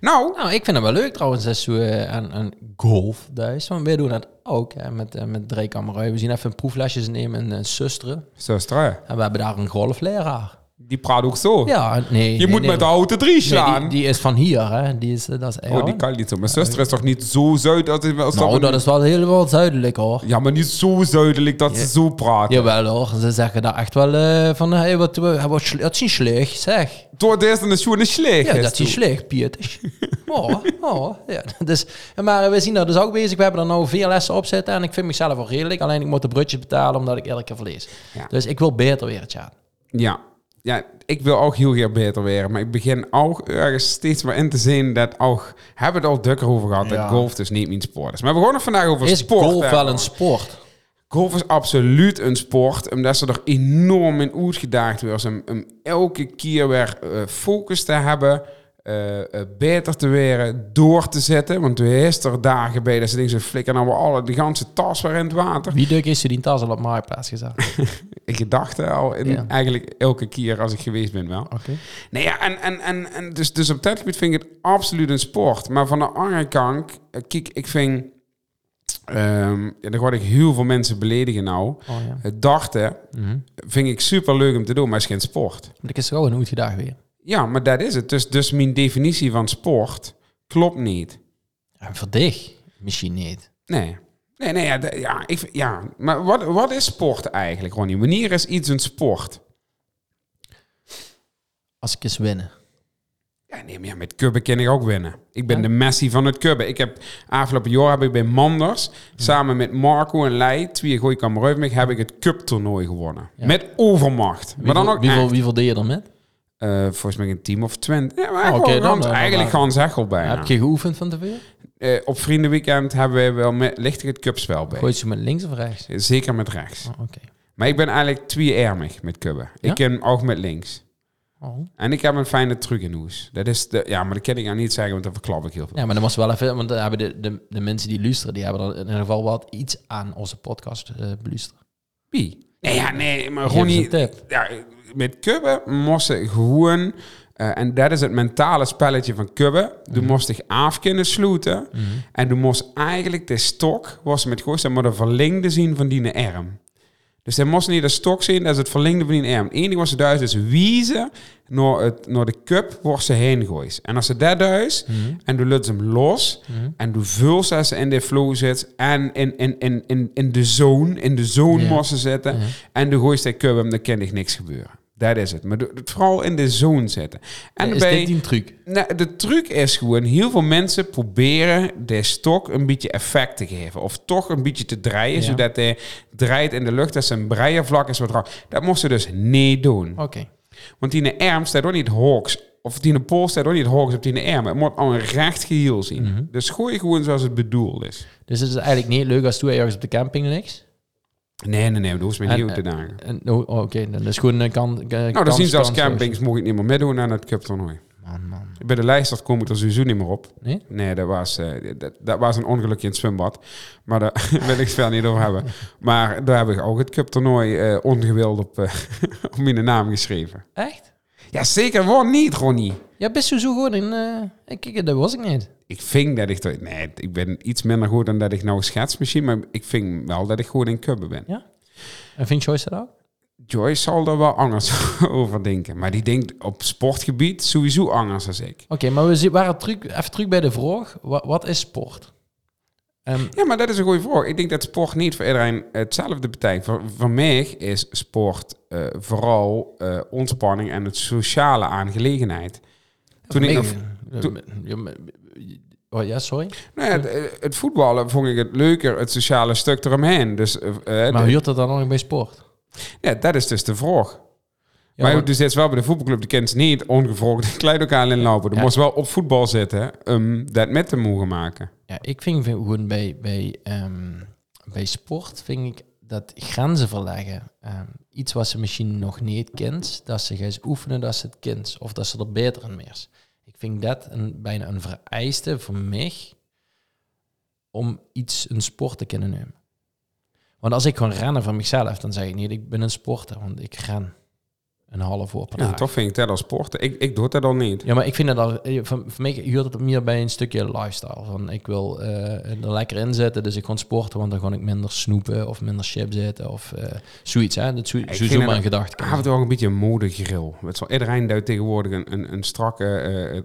[SPEAKER 2] Nou,
[SPEAKER 1] Nou, ik vind het wel leuk trouwens, dat zo eh, aan, aan golf thuis. Want wij doen dat ook hè, met, eh, met drie. We zien even proeflesjes nemen en uh, zusteren.
[SPEAKER 2] zo is het, hè.
[SPEAKER 1] En we hebben daar een golfleraar.
[SPEAKER 2] Die praat ook zo.
[SPEAKER 1] Ja, nee.
[SPEAKER 2] Je
[SPEAKER 1] nee,
[SPEAKER 2] moet
[SPEAKER 1] nee.
[SPEAKER 2] met de auto drie
[SPEAKER 1] Nee,
[SPEAKER 2] slaan.
[SPEAKER 1] die, die is van hier, hè. Die is, eh, dat is
[SPEAKER 2] oh, die kan niet zo. Mijn zuster is toch niet zo zuid... Is, als
[SPEAKER 1] Nou, dat is wel heel wat zuidelijk, hoor.
[SPEAKER 2] Ja, maar niet zo zuidelijk dat ze zo praten.
[SPEAKER 1] Jawel, hoor. Ze zeggen daar echt wel eh, van, hey, wat, wat, dat is niet slecht, zeg.
[SPEAKER 2] Door de eerste een schoen slecht.
[SPEAKER 1] Ja, dat is slecht, Pieters. oh, oh, ja. Dus, maar we zien dat dus ook bezig. We hebben er nou vier lessen op zitten en ik vind mezelf wel redelijk. Alleen ik moet de brutjes betalen omdat ik elke keer verlies.
[SPEAKER 2] Ja.
[SPEAKER 1] Dus ik wil beter weer het jaar.
[SPEAKER 2] Ja. Ja, ik wil ook heel graag beter weer. Maar ik begin ook ergens steeds maar in te zien dat ook... Hebben we het al dukker over gehad,
[SPEAKER 1] Ja.
[SPEAKER 2] dat golf dus niet mijn sport is. Maar we gaan het vandaag over
[SPEAKER 1] Is
[SPEAKER 2] sport
[SPEAKER 1] golf wel een sport?
[SPEAKER 2] Golf is absoluut een sport, omdat ze er enorm in uitgedaagd worden om, om elke keer weer eh, focus te hebben, eh, eh, beter te weren, door te zetten. Want toen is er dagen bij dat ze dingen flikken nou we alle de ganse tas weer in het water.
[SPEAKER 1] Wie duk is er die tas al op Marktplaats gezet?
[SPEAKER 2] Ik gedachte al in,
[SPEAKER 1] Ja.
[SPEAKER 2] eigenlijk elke keer als ik geweest ben wel.
[SPEAKER 1] Oké.
[SPEAKER 2] Nee, ja, en, en, en, en dus, dus op dat gebied vind ik het absoluut een sport. Maar van de andere kant, eh, kijk, ik vind... ehm ja, dan word ik heel veel mensen beledigen nou.
[SPEAKER 1] Oh ja.
[SPEAKER 2] Het dachten
[SPEAKER 1] Mhm.
[SPEAKER 2] vind ik super leuk om te doen, maar het is geen sport.
[SPEAKER 1] Maar ik is gewoon een goed dag weer.
[SPEAKER 2] Ja, maar dat is het. Dus, dus mijn definitie van sport klopt niet.
[SPEAKER 1] Ja, voor dich misschien niet.
[SPEAKER 2] Nee. Nee, nee, ja, ja, ik, ja. maar wat, wat is sport eigenlijk, Ronnie? Wanneer is iets een sport?
[SPEAKER 1] Als ik eens winnen.
[SPEAKER 2] Ja, nee, maar ja, met kubben kan ik ook winnen. Ik ben
[SPEAKER 1] Ja.
[SPEAKER 2] de Messi van het kubben. Ik heb afgelopen jaar heb ik bij Manders samen met Marco en Leij, twee goeie mij, heb ik het cuptoernooi gewonnen. Met overmacht. maar dan ook
[SPEAKER 1] wie,
[SPEAKER 2] echt.
[SPEAKER 1] wie deed je er met?
[SPEAKER 2] Eh, volgens mij een team of twintig. Ja, maar
[SPEAKER 1] Oh, oké,
[SPEAKER 2] gewoon,
[SPEAKER 1] dan- dan-
[SPEAKER 2] eigenlijk gewoon Zechel bijna.
[SPEAKER 1] Heb je geoefend van tevoren?
[SPEAKER 2] Eh, op vriendenweekend hebben we wel met, lichtig het cupspel bij.
[SPEAKER 1] Gooi je met links of rechts?
[SPEAKER 2] Zeker met rechts.
[SPEAKER 1] Oh, Oké.
[SPEAKER 2] Maar ik ben eigenlijk twee-ermig met kubben.
[SPEAKER 1] Ja?
[SPEAKER 2] Ik ken ook met links.
[SPEAKER 1] Oh.
[SPEAKER 2] En ik heb een fijne truc in hoes. Dat is de, ja, maar dat kan ik nou niet zeggen, want dan verklap ik heel veel.
[SPEAKER 1] Ja, maar dan was wel even, want dan hebben de, de, de mensen die luisteren, die hebben er in ieder geval wat iets aan onze podcast eh beluisteren.
[SPEAKER 2] Wie? Nee, ja, nee, maar
[SPEAKER 1] tip.
[SPEAKER 2] Ja, met kubben moest je gewoon... eh, en dat is het mentale spelletje van kubben. Je
[SPEAKER 1] Mhm.
[SPEAKER 2] moest zich af kunnen sluiten. En je moest eigenlijk de stok, was met goos, maar de verlengde zien van die arm. Dus hij moest niet de stok zien, dat is het verlengde van die arm. Het enige wat ze thuis is wiezen naar, het, naar de cup waar ze heen gooit. En als ze dat thuis en je laat hem los en je vult ze als ze in de flow zit en in, in, in, in, in de zone, in de zone
[SPEAKER 1] Ja.
[SPEAKER 2] moest ze zitten en je gooit de cup hem, dan kan er niks gebeuren. Dat is het. Maar doe- vooral in de zone zitten. En
[SPEAKER 1] is
[SPEAKER 2] bij,
[SPEAKER 1] dit die een truc?
[SPEAKER 2] nou, de truc is gewoon, heel veel mensen proberen de stok een beetje effect te geven. Of toch een beetje te draaien,
[SPEAKER 1] Ja.
[SPEAKER 2] zodat hij draait in de lucht. Dat zijn breiervlak is wat raar. Dat moest ze dus niet doen.
[SPEAKER 1] Oké.
[SPEAKER 2] Want die arm staat ook niet hawks. Of die pool staat ook niet hawks op die arm. Het moet al een recht geheel zien.
[SPEAKER 1] Mhm.
[SPEAKER 2] Dus gooi gewoon zoals het bedoeld is.
[SPEAKER 1] Dus het is eigenlijk niet leuk als toen ergens op de camping niks.
[SPEAKER 2] Nee, nee, nee. Dat hoeft me niet uit te dagen.
[SPEAKER 1] En, oh, Oké, dan is gewoon een kan.
[SPEAKER 2] Nou, dan zien ze als campings mocht ik niet meer meedoen aan het cup toernooi.
[SPEAKER 1] Man, man.
[SPEAKER 2] Bij de lijst kom ik er sowieso niet meer op.
[SPEAKER 1] Nee?
[SPEAKER 2] Nee, dat was, eh, dat, dat was een ongelukje in het zwembad. Maar daar wil ik het niet over hebben. Maar daar heb ik ook het cup-toernooi eh, ongewild op, eh, op mijn naam geschreven.
[SPEAKER 1] Echt?
[SPEAKER 2] Ja, zeker wel niet, Ronnie.
[SPEAKER 1] Ja, best zo goed in. kijk, dat was ik niet.
[SPEAKER 2] Ik vind dat ik... Nee, ik ben iets minder goed dan dat ik nou schets misschien. Maar ik vind wel dat ik goed in kubben ben.
[SPEAKER 1] Ja? En vindt Joyce dat ook?
[SPEAKER 2] Joyce zal er wel anders over denken. Maar die denkt op sportgebied sowieso anders als ik.
[SPEAKER 1] Oké, maar we waren terug, even terug bij de vraag. Wat, wat is sport?
[SPEAKER 2] Ja, maar dat is een goede vraag. Ik denk dat sport niet voor iedereen hetzelfde betekent. Voor, voor mij is sport eh, vooral eh, ontspanning en het sociale aangelegenheid. Toen ik nog- toen-
[SPEAKER 1] Oh ja, sorry.
[SPEAKER 2] Het, het voetballen vond ik het leuker, het sociale stuk eromheen. Dus eh,
[SPEAKER 1] Maar huurt dat dan nog bij sport?
[SPEAKER 2] ja, dat is dus de vraag.
[SPEAKER 1] Ja,
[SPEAKER 2] maar
[SPEAKER 1] maar-
[SPEAKER 2] dus dit is wel bij de voetbalclub, de kent niet ongevraagd de kleidokaal inlopen.
[SPEAKER 1] Ja.
[SPEAKER 2] moest wel op voetbal zitten om dat met te mogen maken.
[SPEAKER 1] Ja, ik vind gewoon bij, bij, ehm, bij sport vind ik dat grenzen verleggen. ehm, iets wat ze misschien nog niet kent, dat ze gaan oefenen dat ze het kent. Of dat ze er beter in meer. Vind dat een, bijna een vereiste voor mij om iets, een sport te kunnen nemen. Want als ik gewoon rennen van mezelf, dan zeg ik niet, ik ben een sporter, want ik ren een half uur per
[SPEAKER 2] Ja,
[SPEAKER 1] dag.
[SPEAKER 2] toch vind ik dat als sporten. Ik, ik doe dat al niet.
[SPEAKER 1] Ja, maar ik vind het al, eh, van, voor mij huurt het meer bij een stukje lifestyle. Van ik wil eh, er lekker in zitten, dus ik ga sporten, want dan ga ik minder snoepen of minder chips eten of eh, zoiets. Hè? Dat is zo,
[SPEAKER 2] Ik
[SPEAKER 1] zo
[SPEAKER 2] vind
[SPEAKER 1] maar een gedachte.
[SPEAKER 2] Toe ook een beetje een modegril. Iedereen duidt tegenwoordig een, een, een strakke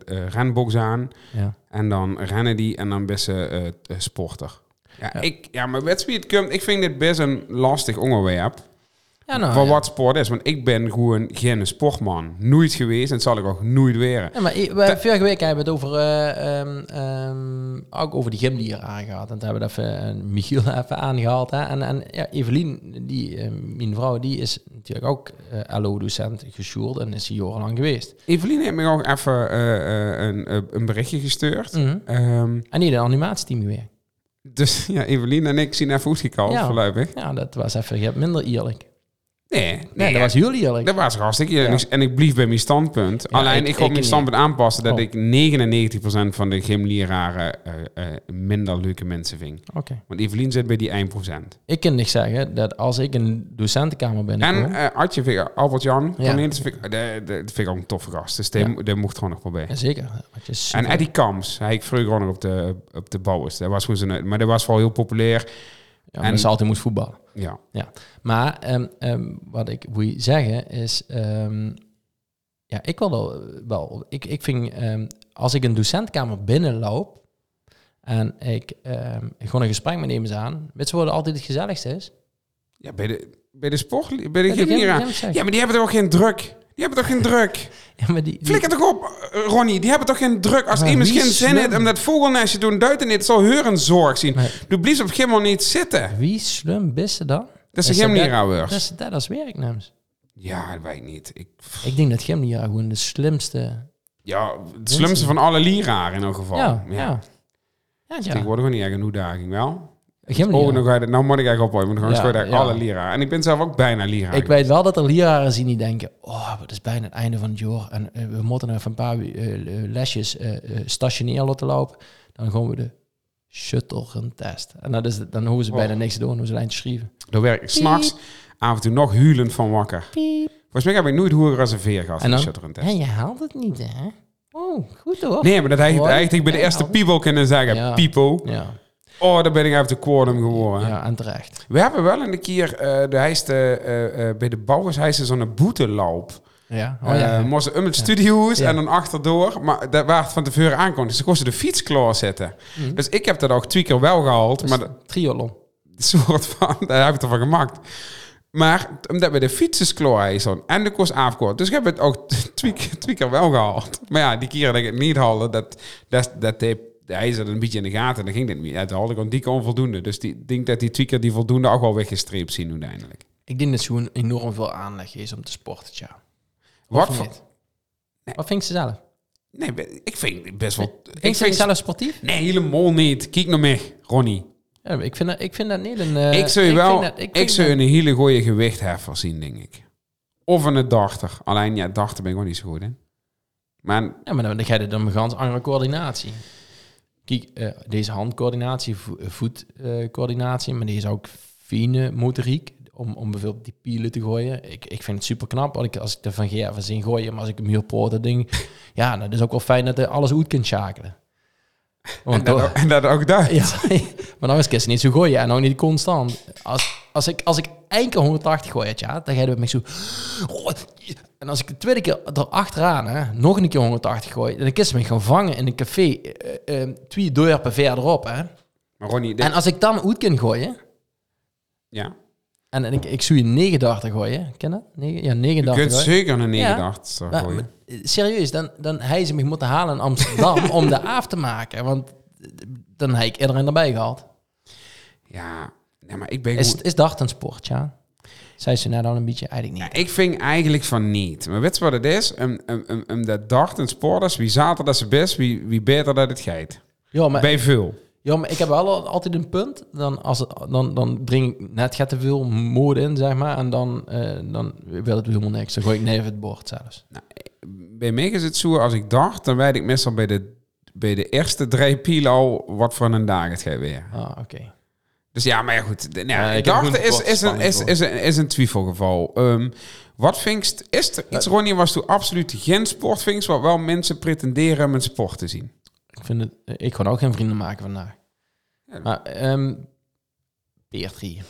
[SPEAKER 2] eh, renbox aan.
[SPEAKER 1] Ja.
[SPEAKER 2] En dan rennen die en dan best sporter. Ja,
[SPEAKER 1] Ja.
[SPEAKER 2] Ik, ja, maar het komt? Ik vind dit best een lastig onderwerp.
[SPEAKER 1] Ja, nou, ja.
[SPEAKER 2] wat sport is. Want ik ben gewoon geen sportman. Nooit geweest en zal ik ook nooit weren.
[SPEAKER 1] Ja, maar we, vorige week hebben we het over, eh, ehm, ehm, ook over die gymdieren aangehad. En toen hebben we dat even, eh, Michiel even aangehaald. Hè? En, en ja, Evelien, die, eh, mijn vrouw, die is natuurlijk ook LO-docent gesjoeld en is hier jarenlang geweest.
[SPEAKER 2] Evelien heeft me ook even een, een berichtje gestuurd.
[SPEAKER 1] Mhm.
[SPEAKER 2] Ehm,
[SPEAKER 1] En die een animatieteam gewerkt.
[SPEAKER 2] dus ja, Evelien en ik zien even uitgekald,
[SPEAKER 1] Ja.
[SPEAKER 2] voorlopig.
[SPEAKER 1] Ja, dat was even je hebt minder eerlijk.
[SPEAKER 2] Nee,
[SPEAKER 1] Nee,
[SPEAKER 2] nee,
[SPEAKER 1] dat was jullie eerlijk.
[SPEAKER 2] Dat was hartstikke eerlijk.
[SPEAKER 1] Ja.
[SPEAKER 2] En ik- En ik blief bij mijn standpunt.
[SPEAKER 1] Ja,
[SPEAKER 2] Alleen
[SPEAKER 1] ik-
[SPEAKER 2] ik, mijn standpunt aanpassen dat
[SPEAKER 1] Oh.
[SPEAKER 2] ik 99% van de gymleraren eh, minder leuke mensen vind.
[SPEAKER 1] Oké.
[SPEAKER 2] Want Evelien zit bij die 1%.
[SPEAKER 1] Ik kan niet zeggen dat als ik een docentenkamer binnenkom...
[SPEAKER 2] En uh, Adje, vind ik- Albert Jan,
[SPEAKER 1] Ja.
[SPEAKER 2] Cornelis, vind ik, eh, de- de- dat vind ik ook een toffe gast. Dus die,
[SPEAKER 1] Ja.
[SPEAKER 2] mo- die mocht gewoon nog.
[SPEAKER 1] Ja, zeker.
[SPEAKER 2] En Eddie Kams, hij ik vroeger gewoon nog op de, op de bouwers. Dat was gewoon zijn, maar dat was vooral heel populair.
[SPEAKER 1] ja,
[SPEAKER 2] en-
[SPEAKER 1] en... ze altijd moest voetballen.
[SPEAKER 2] Ja.
[SPEAKER 1] Maar ehm, ehm, wat ik wil zeggen is... ehm, ja, ik wil wel... wel ik, ik vind... als ik een docentkamer binnenloop... en ik gewoon een gesprek met iemand aan... weet je wat altijd het gezelligste is?
[SPEAKER 2] ja, bij de, bij de sport, bij de
[SPEAKER 1] Bij de
[SPEAKER 2] gymleraar.
[SPEAKER 1] gym-
[SPEAKER 2] Ja, maar die hebben toch ook geen druk? Die hebben toch geen druk?
[SPEAKER 1] Ja, maar die, die-
[SPEAKER 2] Flikker toch op, Ronnie. Die hebben toch geen druk. Als iemand geen zin heeft om dat vogelnestje te doen, duiten niet, zal heuren zorg zien.
[SPEAKER 1] Maar-
[SPEAKER 2] Doe blies op helemaal niet zitten.
[SPEAKER 1] Wie slim bist ze dan?
[SPEAKER 2] Dat is
[SPEAKER 1] Is
[SPEAKER 2] een
[SPEAKER 1] dat- is dat als werknemers.
[SPEAKER 2] Ja, dat weet ik niet. Ik,
[SPEAKER 1] Ik denk dat gymleraar gewoon de slimste...
[SPEAKER 2] ja, het slimste van alle leraren in elk geval.
[SPEAKER 1] Ja, ja. ja. ja,
[SPEAKER 2] Tegenwoordig gewoon niet echt een uitdaging, wel. Oh, nog uit het, nou moet ik eigenlijk ophouden, want dan
[SPEAKER 1] Ja,
[SPEAKER 2] gewoon ja,
[SPEAKER 1] ja.
[SPEAKER 2] alle leraren. En ik ben zelf ook bijna leraar.
[SPEAKER 1] Ik weet wel dat er leraren zien die denken... Oh, het is bijna het einde van het jaar. En eh, we moeten even een paar eh, eh, lesjes eh, eh, stationair laten lopen. Dan gaan we de shuttle test. En dat is, het- dan hoeven ze
[SPEAKER 2] Oh.
[SPEAKER 1] bijna niks te doen. Hoeven ze lijntjes schrijven.
[SPEAKER 2] Dan werk ik s'nachts af en toe nog huilend van wakker.
[SPEAKER 1] Piep.
[SPEAKER 2] Volgens mij heb ik nooit hoe gereserveerd gehad
[SPEAKER 1] En
[SPEAKER 2] voor
[SPEAKER 1] dan?
[SPEAKER 2] de
[SPEAKER 1] Hé,
[SPEAKER 2] test.
[SPEAKER 1] je haalt het niet, hè? Oh, goed hoor.
[SPEAKER 2] Nee, maar dat hij eigenlijk bij de eerste people kunnen zeggen.
[SPEAKER 1] Ja.
[SPEAKER 2] People.
[SPEAKER 1] Ja,
[SPEAKER 2] Oh, daar ben ik even de quorum geworden.
[SPEAKER 1] ja, en terecht.
[SPEAKER 2] We hebben wel een keer, eh de, hij is de, eh, eh, bij de bouwers, is zo'n boeteloop.
[SPEAKER 1] Ja, oh, ja.
[SPEAKER 2] moesten om het studio's
[SPEAKER 1] Ja.
[SPEAKER 2] en dan achterdoor. Maar dat waar het van tevoren aankomt. Ze kosten de fiets klaarzetten.
[SPEAKER 1] Mhm.
[SPEAKER 2] Dus ik heb dat ook twee keer wel gehaald.
[SPEAKER 1] Dus
[SPEAKER 2] Maar dat
[SPEAKER 1] triathlon.
[SPEAKER 2] soort van, daar heb ik ervan gemaakt. Maar omdat we de fietsers klaar is en de kost afkort. Dus ik heb het ook twee, keer- twee keer wel gehaald. Maar ja, die keren dat ik het niet haalde, dat, dat, dat deed- hij zat een beetje in de gaten. En dan ging dit niet. Het haalde ik die keer onvoldoende. Dus die ik denk dat die twee keer die voldoende ook wel weggestreept zien uiteindelijk.
[SPEAKER 1] Ik denk dat ze gewoon enorm veel aanleg is om te sporten, ja.
[SPEAKER 2] Wat voor...
[SPEAKER 1] niet? Wat vind ze zelf?
[SPEAKER 2] Nee, ik vind best wel...
[SPEAKER 1] Vind
[SPEAKER 2] Ik
[SPEAKER 1] je
[SPEAKER 2] vind
[SPEAKER 1] zelf sportief?
[SPEAKER 2] Nee, helemaal niet. Kijk naar mij, Ronnie.
[SPEAKER 1] Ja, ik, vind dat, ik vind dat niet een... eh,
[SPEAKER 2] ik zou je wel...
[SPEAKER 1] vind dat-
[SPEAKER 2] ik
[SPEAKER 1] vind
[SPEAKER 2] zou
[SPEAKER 1] dat-
[SPEAKER 2] een hele goede gewichtheffer zien, denk ik. Of een dachter. Alleen, ja, dachter ben ik ook niet zo goed in. Maar
[SPEAKER 1] Ja, maar dan, dan ga je dan een ganz andere coördinatie. Kijk, eh, deze handcoördinatie, eh, voetcoördinatie, maar deze ook fine motoriek om, om bijvoorbeeld die pielen te gooien. Ik, ik vind het super knap als ik, als ik er van Gerven zie gooien, maar als ik hem hier poort, denk ik, ja, dat is ook wel fijn dat hij alles uit kunt schakelen.
[SPEAKER 2] en
[SPEAKER 1] Want
[SPEAKER 2] dat, ook- en dat ook daar.
[SPEAKER 1] ja, maar dan is het niet zo gooien en ook niet constant. Als, als, ik, als ik één keer 180 gooi, ja, dan ga je met mij zo... Oh, En als ik de tweede keer erachteraan, hè, nog een keer 180 gooi, dan kan ze me gaan vangen in een café eh, eh, twee dorpen verderop. Hè.
[SPEAKER 2] Maar Ronnie, dit-
[SPEAKER 1] En als ik dan uit kan gooien,
[SPEAKER 2] ja.
[SPEAKER 1] en, en ik, ik zou je 89 gooien, ken dat? Negen, ja,
[SPEAKER 2] Je
[SPEAKER 1] 89
[SPEAKER 2] kunt
[SPEAKER 1] gooien.
[SPEAKER 2] zeker een
[SPEAKER 1] Ja.
[SPEAKER 2] 89
[SPEAKER 1] Maar-
[SPEAKER 2] gooien.
[SPEAKER 1] maar, eh, serieus, dan, dan hij ze me moeten halen in Amsterdam om de af te maken. Want dan heb ik iedereen erbij gehad.
[SPEAKER 2] Ja, nee, maar ik ben
[SPEAKER 1] Is,
[SPEAKER 2] gewoon-
[SPEAKER 1] is dacht een sport, ja? Zei ze nou dan een beetje? Eigenlijk niet.
[SPEAKER 2] Ja, ik vind eigenlijk van niet. Maar weet je wat het is? Om, om, om dat dacht een sport is, wie zater dat ze best, wie, wie beter dat het geit.
[SPEAKER 1] Ja, maar,
[SPEAKER 2] Bij veel.
[SPEAKER 1] ja, maar ik heb wel al- altijd een punt. Dan, als het, dan, dan breng ik net gaat te veel mode in, zeg maar. En dan, eh, dan wil het helemaal niks. Dan gooi ik neer het bord zelfs.
[SPEAKER 2] Bij mij is het zo, als ik dacht, dan weet ik meestal bij de, bij de eerste drie pielen al wat voor een dag het gaat weer.
[SPEAKER 1] Ah, oké.
[SPEAKER 2] Dus ja, maar ja, goed. Nou,
[SPEAKER 1] Ja, ik
[SPEAKER 2] dacht, is, is, een, is, is, een, is een twijfelgeval. Ehm, wat vingst, is er iets, Ronnie, was toen absoluut geen sportvingst, wat wel mensen pretenderen een sport te zien?
[SPEAKER 1] Ik vind het... Ik kan ook geen vrienden maken vandaag.
[SPEAKER 2] Ja.
[SPEAKER 1] Maar, Peertrie.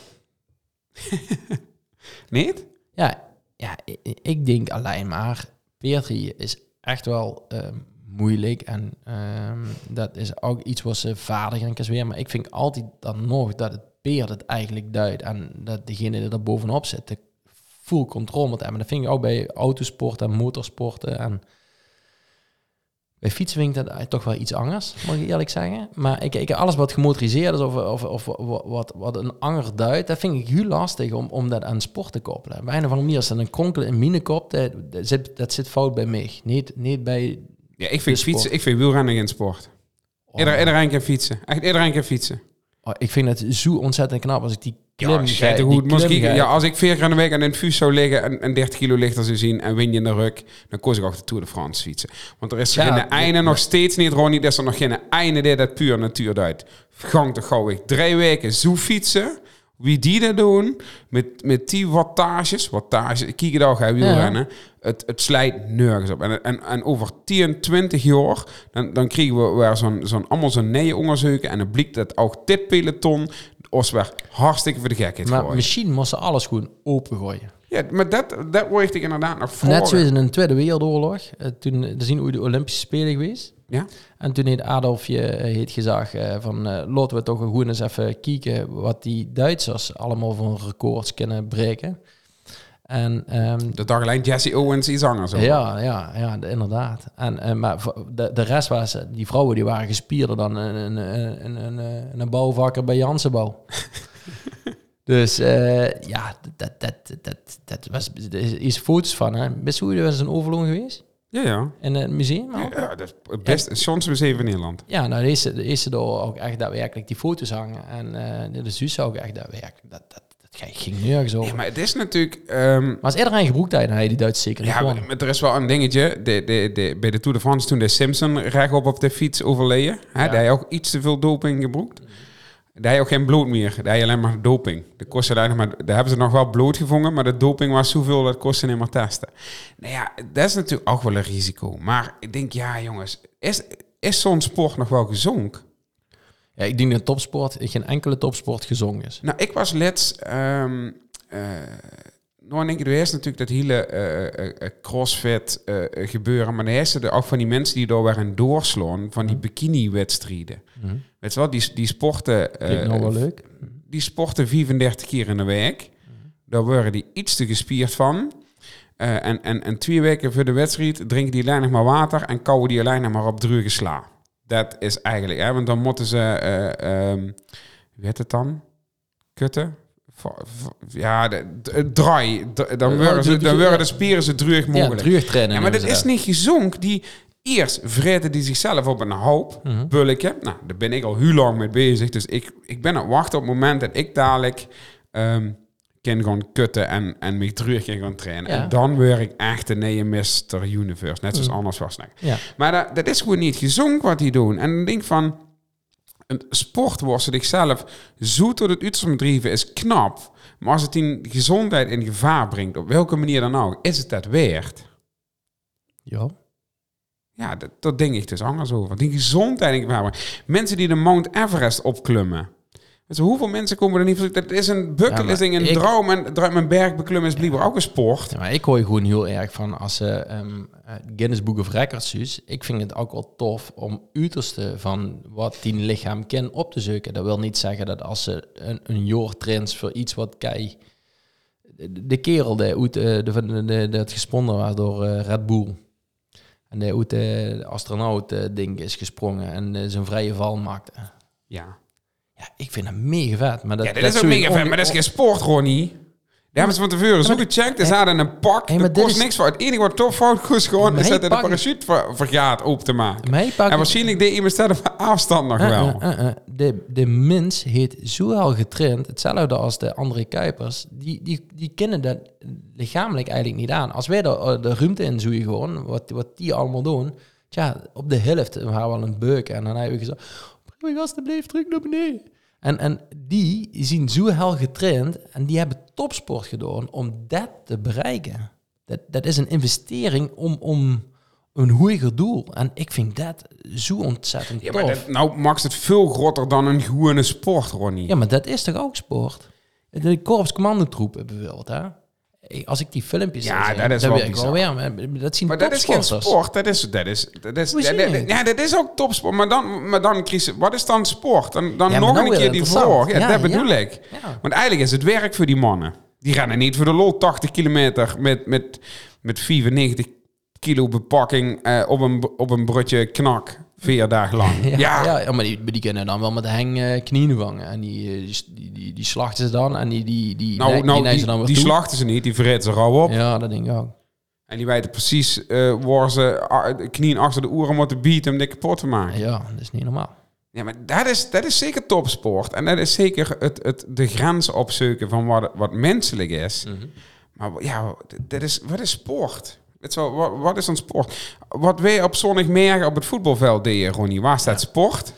[SPEAKER 2] Niet?
[SPEAKER 1] Ja, ja ik, ik denk alleen maar... Peertrie is echt wel ehm, moeilijk. En ehm, dat is ook iets wat ze vaardig en weer. Maar ik vind altijd dan nog dat het peert het eigenlijk duidt. En dat degene die er bovenop zit... de full controle moet hebben. Dat vind ik ook bij autosport en motorsporten en... Bij fietsen vind ik dat eigenlijk toch wel iets anders, moet ik eerlijk zeggen. Maar ik, ik, alles wat gemotoriseerd is of, of, of wat, wat een anger duidt, dat vind ik heel lastig om, om dat aan sport te koppelen. Bij een andere manier is dat een kronkel in mijn kop, dat, dat, zit, dat zit fout bij mij. Niet, niet bij...
[SPEAKER 2] Ja, ik vind fietsen, ik vind wielrennen geen sport.
[SPEAKER 1] Oh,
[SPEAKER 2] Ieder, iedereen kan fietsen. Echt, iedereen kan fietsen.
[SPEAKER 1] oh, ik vind het zo ontzettend knap als ik die klim...
[SPEAKER 2] Ja,
[SPEAKER 1] die
[SPEAKER 2] goed. Misschien, ja, als ik vier keer aan de week aan een fus zou liggen en, en 30 kilo lichter zou zien en win je in de ruk, dan koos ik ook de Tour de France fietsen. Want er is
[SPEAKER 1] Ja,
[SPEAKER 2] geen
[SPEAKER 1] ja,
[SPEAKER 2] einde
[SPEAKER 1] ja.
[SPEAKER 2] nog steeds niet, Ronnie. Er is er nog geen einde dit dat puur natuur duidt. Gang te gauw ik drie weken zo fietsen. Wie die dat doen, met, met die wattages, wattages, ik kijk het ga wielrennen, het, het slijt nergens op. En, en, en over 10, 20 jaar, dan, dan krijgen we weer zo'n, zo'n, allemaal zo'n nee onderzoeken en dan blijkt dat ook dit peloton ons weer hartstikke voor de gekheid
[SPEAKER 1] Maar
[SPEAKER 2] gooien.
[SPEAKER 1] misschien moesten ze alles gewoon opengooien.
[SPEAKER 2] Ja, maar dat, dat word ik inderdaad nog voor.
[SPEAKER 1] Net zoals in de Tweede Wereldoorlog. eh, toen er zien hoe de Olympische Spelen geweest.
[SPEAKER 2] Ja?
[SPEAKER 1] En toen heeft Adolfje eh, heeft gezegd eh, van eh, laten we toch gewoon eens even kijken wat die Duitsers allemaal voor records kunnen breken. En ehm,
[SPEAKER 2] De dag alleen Jesse Owens iets anders. over.
[SPEAKER 1] ja, ja, ja, de- inderdaad. En, maar de, de rest was, die vrouwen die waren gespierder dan een, een, een, een, bouwvakker bij Jansenbouw. dus ja, dat, dat, dat, dat was, er is, is foto's van. Hè. Best hoe was een overloon geweest
[SPEAKER 2] Ja, ja.
[SPEAKER 1] in het museum.
[SPEAKER 2] Ja,
[SPEAKER 1] ook.
[SPEAKER 2] ja, dat is het beste Chance museum van Nederland.
[SPEAKER 1] Ja, nou, deze, deze door ook echt daadwerkelijk die foto's hangen. En eh de zus ook echt daadwerkelijk. Dat, dat, dat ging nergens over.
[SPEAKER 2] Ja, maar het is natuurlijk... ehm,
[SPEAKER 1] Maar gebroekt had, dan je die Duits zeker
[SPEAKER 2] ja, maar er is wel een dingetje. De, de, de, bij de Tour de France toen de Simpson rechtop op de fiets overleden. Hè,
[SPEAKER 1] Ja.
[SPEAKER 2] Daar hij ook iets te veel doping gebruikt. Daar hij ook geen bloed meer. Daar hij alleen maar doping. De kostte daar, nog maar, daar hebben ze nog wel bloed gevonden, maar de doping was zoveel dat kostte niet meer testen. Nou ja, dat is natuurlijk ook wel een risico. Maar ik denk, ja jongens, is, is zo'n sport nog wel gezonk?
[SPEAKER 1] Ja, ik denk dat topsport, geen enkele topsport gezongen is.
[SPEAKER 2] Nou, ik was let's. Nou, denk ik, er is natuurlijk dat hele eh, eh, eh, crossfit gebeuren, maar dan is er ook van die mensen die door waren doorslaan van die bikini-wedstrijden. Weet je wel, die, die sporten.
[SPEAKER 1] wel leuk.
[SPEAKER 2] die sporten 34 keer in de week. Daar worden die iets te gespierd van. En, en, en twee weken voor de wedstrijd drinken die alleen nog maar water en kouwen die alleen nog maar op druge sla. Dat is eigenlijk, hè, want dan moeten ze, wie heet het dan? Kutten? Ja, de, de- draai. Dan
[SPEAKER 1] Ja,
[SPEAKER 2] worden, ze, dan
[SPEAKER 1] ja.
[SPEAKER 2] de spieren zo drug
[SPEAKER 1] Ja,
[SPEAKER 2] mogelijk.
[SPEAKER 1] terugtrainen.
[SPEAKER 2] Ja, maar dat is niet gezonk. Die eerst vreten die zichzelf op een hoop
[SPEAKER 1] Mhm.
[SPEAKER 2] bulletje. Nou, daar ben ik al heel lang mee bezig. Dus ik, ik ben aan het wachten op het moment dat ik dadelijk ehm kan gaan kutten en, en me terug kan gaan trainen.
[SPEAKER 1] Ja.
[SPEAKER 2] En dan word ik echt een nieuwe Mr. Universe. Net zoals
[SPEAKER 1] Mhm.
[SPEAKER 2] anders was.
[SPEAKER 1] Ja.
[SPEAKER 2] Maar dat, dat is gewoon niet gezonk wat die doen. En ik denk van... Een sport zichzelf zo tot het uiterste bedrijven is knap. Maar als het in gezondheid in gevaar brengt, op welke manier dan ook, is het dat waard?
[SPEAKER 1] Ja.
[SPEAKER 2] Ja, dat, dat denk ik dus anders over. Die gezondheid in gevaar brengt. Mensen die de Mount Everest opklimmen. Dus hoeveel mensen komen er niet voor? Dat is een bucketlist,
[SPEAKER 1] Ja,
[SPEAKER 2] een
[SPEAKER 1] ik-
[SPEAKER 2] droom. En mijn berg beklimmen is blijkbaar ook een sport.
[SPEAKER 1] Ja, maar ik hoor gewoon heel erg van als ze ehm eh, Guinness Book of Records is. Ik vind het ook wel tof om uiterste van wat die lichaam kan op te zoeken. Dat wil niet zeggen dat als ze een, een jaar voor iets wat kei... De, de kerel die uit, eh, de, de, de, de, dat gesponnen was door eh, Red Bull. En de uit de astronaut eh, ding is gesprongen en eh, zijn vrije val maakte.
[SPEAKER 2] Ja.
[SPEAKER 1] Ja, ik vind hem mega vet. Maar dat,
[SPEAKER 2] ja, dat, is ook mega vet, maar dat is geen sport, Ronnie. Daar hebben ze van tevoren zo gecheckt. Ze hadden een pak.
[SPEAKER 1] Hey,
[SPEAKER 2] dat kost
[SPEAKER 1] is-
[SPEAKER 2] niks voor. Het enige wat toch fout was gewoon... Is dat de parachute ver, vergaat open te maken. En waarschijnlijk deed iemand dat op afstand nog
[SPEAKER 1] Eh,
[SPEAKER 2] wel.
[SPEAKER 1] eh, eh. De, de mens heeft zo wel getraind, hetzelfde als de andere Kuipers, die, die, die kennen dat lichamelijk eigenlijk niet aan. Als wij de, de ruimte in zoeien gewoon, wat, wat die allemaal doen, tja, op de helft we gaan wel een beuk en dan hebben we gezegd, breng me alsjeblieft terug naar beneden. En, en die zien zo hel getraind en die hebben topsport gedaan om dat te bereiken. Dat, dat is een investering om, om een hoger doel. En ik vind dat zo ontzettend
[SPEAKER 2] Ja,
[SPEAKER 1] tof.
[SPEAKER 2] maar dat, nou maakt het veel groter dan een gewone sport, Ronnie.
[SPEAKER 1] Ja, maar dat is toch ook sport? De korpscommandotroepen bijvoorbeeld, hè? Ik- Als ik die filmpjes
[SPEAKER 2] Ja,
[SPEAKER 1] zie,
[SPEAKER 2] dat is
[SPEAKER 1] dan
[SPEAKER 2] wel
[SPEAKER 1] ik wel weer. maar Dat zien
[SPEAKER 2] Maar dat is geen sport. Dat is, dat is, dat is, dat-
[SPEAKER 1] het?
[SPEAKER 2] ja, dat is ook topsport. Maar dan, maar dan Chris, wat is dan sport? Dan, dan
[SPEAKER 1] Ja,
[SPEAKER 2] nog
[SPEAKER 1] nou
[SPEAKER 2] een keer die voor. Ja,
[SPEAKER 1] Ja,
[SPEAKER 2] dat bedoel ik. Want eigenlijk is het werk voor die mannen. Die rennen niet voor de lol 80 kilometer met, met, met 95 kilo bepakking eh, op, een, op een brutje knak. Vier dagen lang.
[SPEAKER 1] Ja,
[SPEAKER 2] Ja,
[SPEAKER 1] ja. ja, maar die, die kunnen dan wel met de heng eh, knieën vangen. En die, eh, die, die, die, die slachten ze dan. En die, die, die,
[SPEAKER 2] nou, nou
[SPEAKER 1] die, ze dan weer
[SPEAKER 2] die
[SPEAKER 1] toe.
[SPEAKER 2] slachten ze niet. Die vreten ze rauw op.
[SPEAKER 1] Ja, dat denk ik ook.
[SPEAKER 2] En die weten precies eh, waar ze ah, knieën achter de oren moeten bieten om dit kapot te maken.
[SPEAKER 1] Ja, dat is niet normaal.
[SPEAKER 2] Ja, maar dat is, dat is zeker topsport. En dat is zeker het, het, de grens opzoeken van wat, wat menselijk is. Maar ja, dat is, wat is sport? Wat, wat is een sport? Wat wij op zondagmiddag op het voetbalveld deden, Ronnie, waar staat sport?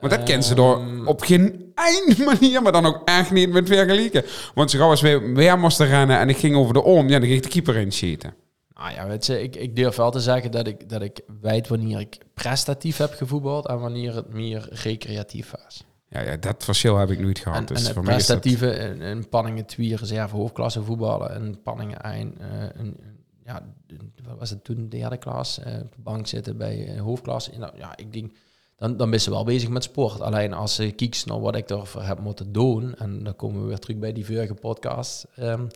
[SPEAKER 2] Want dat kennen ze door op geen eind manier, maar dan ook echt niet met vergelijken. Want gauw als we weer moesten rennen en ik ging over de om, ja, dan ging ik de keeper in schieten.
[SPEAKER 1] Nou ja, weet je, ik, ik durf wel te zeggen dat ik, dat ik weet wanneer ik prestatief heb gevoetbald en wanneer het meer recreatief was.
[SPEAKER 2] Ja, ja, dat verschil heb ik nooit gehad.
[SPEAKER 1] En,
[SPEAKER 2] dus
[SPEAKER 1] en het
[SPEAKER 2] voor mij is dat-
[SPEAKER 1] prestatieve in, in Panningen 2 reserve hoofdklasse voetballen en Panningen 1, eh, een- ja, wat was het toen, derde klas, eh, op de bank zitten bij eh, hoofdklasse. En dan, ja, ik denk, dan, dan ben ze wel bezig met sport. Alleen als ze kieks naar wat ik ervoor heb moeten doen, en dan komen we weer terug bij die vorige podcast. ehm,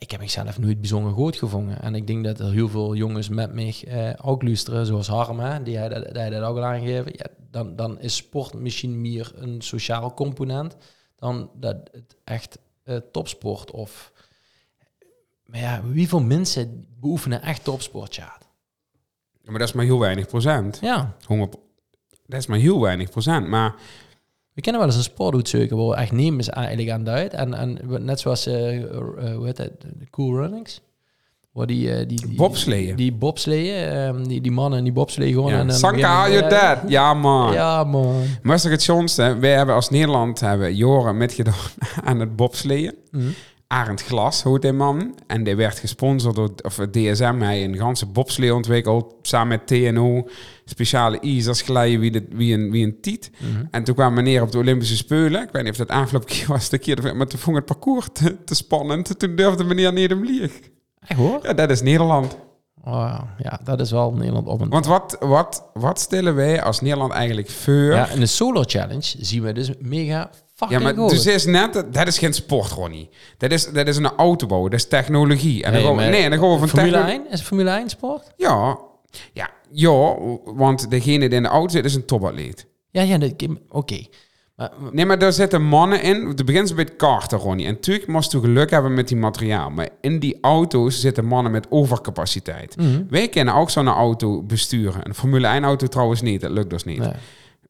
[SPEAKER 1] ik heb mezelf nooit bijzonder goed gevonden. En ik denk dat er heel veel jongens met mij eh, ook luisteren, zoals Harm, die hij dat, dat ook al aangegeven. Ja, dan, dan is sport misschien meer een sociaal component dan dat het echt eh, topsport of... Maar ja, hoeveel mensen beoefenen echt topsport, ja.
[SPEAKER 2] Ja, maar dat is maar heel weinig procent.
[SPEAKER 1] Ja,
[SPEAKER 2] 100 Dat is maar heel weinig procent. Maar
[SPEAKER 1] we kennen wel eens een sportdoetzeker waar echt nemens eigenlijk aan duidt. En, en net zoals, eh, hoe heet de Cool Runnings. Waar die, eh, die, die
[SPEAKER 2] Bobsleeën.
[SPEAKER 1] Die bobsleeën, ehm, die, die mannen die bobsleeën gewoon.
[SPEAKER 2] ja.
[SPEAKER 1] en
[SPEAKER 2] Sanka, are you dead? Ja, man.
[SPEAKER 1] Ja, man.
[SPEAKER 2] Maar is het schoonste? Wij hebben als Nederland hebben Joren metgedaan aan het bobsleeën.
[SPEAKER 1] Mhm.
[SPEAKER 2] Arend Glas hoort die man. En die werd gesponsord door of DSM. Hij een ganse bobslee ontwikkeld. Samen met TNO. Speciale ijzers glijden wie, de, wie, een, wie een tiet.
[SPEAKER 1] Mhm.
[SPEAKER 2] En toen kwam meneer op de Olympische Spelen. Ik weet niet of dat afgelopen keer was. De keer, maar toen vond het parcours te, te spannend. Toen durfde meneer niet hem lieg.
[SPEAKER 1] Echt hoor?
[SPEAKER 2] Ja, dat is Nederland.
[SPEAKER 1] Oh, ja, dat is wel Nederland op een...
[SPEAKER 2] Want wat, wat, wat stellen wij als Nederland eigenlijk voor?
[SPEAKER 1] Ja, in de Solar Challenge zien we dus mega fucking
[SPEAKER 2] Ja, maar dus is net, dat- is geen sport, Ronnie. Dat is, dat is een autobouw, dat is technologie. En dan gaan we, nee, dan gaan we van
[SPEAKER 1] Formule
[SPEAKER 2] techno-
[SPEAKER 1] 1? Is Formule 1 sport?
[SPEAKER 2] Ja, ja, ja, want degene die in de auto zit is een topatleet.
[SPEAKER 1] Ja, ja, oké.
[SPEAKER 2] Nee, maar daar zitten mannen in. Het begint met karten, Ronnie. En natuurlijk moest je geluk hebben met die materiaal. Maar in die auto's zitten mannen met overcapaciteit.
[SPEAKER 1] Mhm.
[SPEAKER 2] Wij kunnen ook zo'n auto besturen. Een Formule 1 auto trouwens niet. Dat lukt dus niet.
[SPEAKER 1] nee.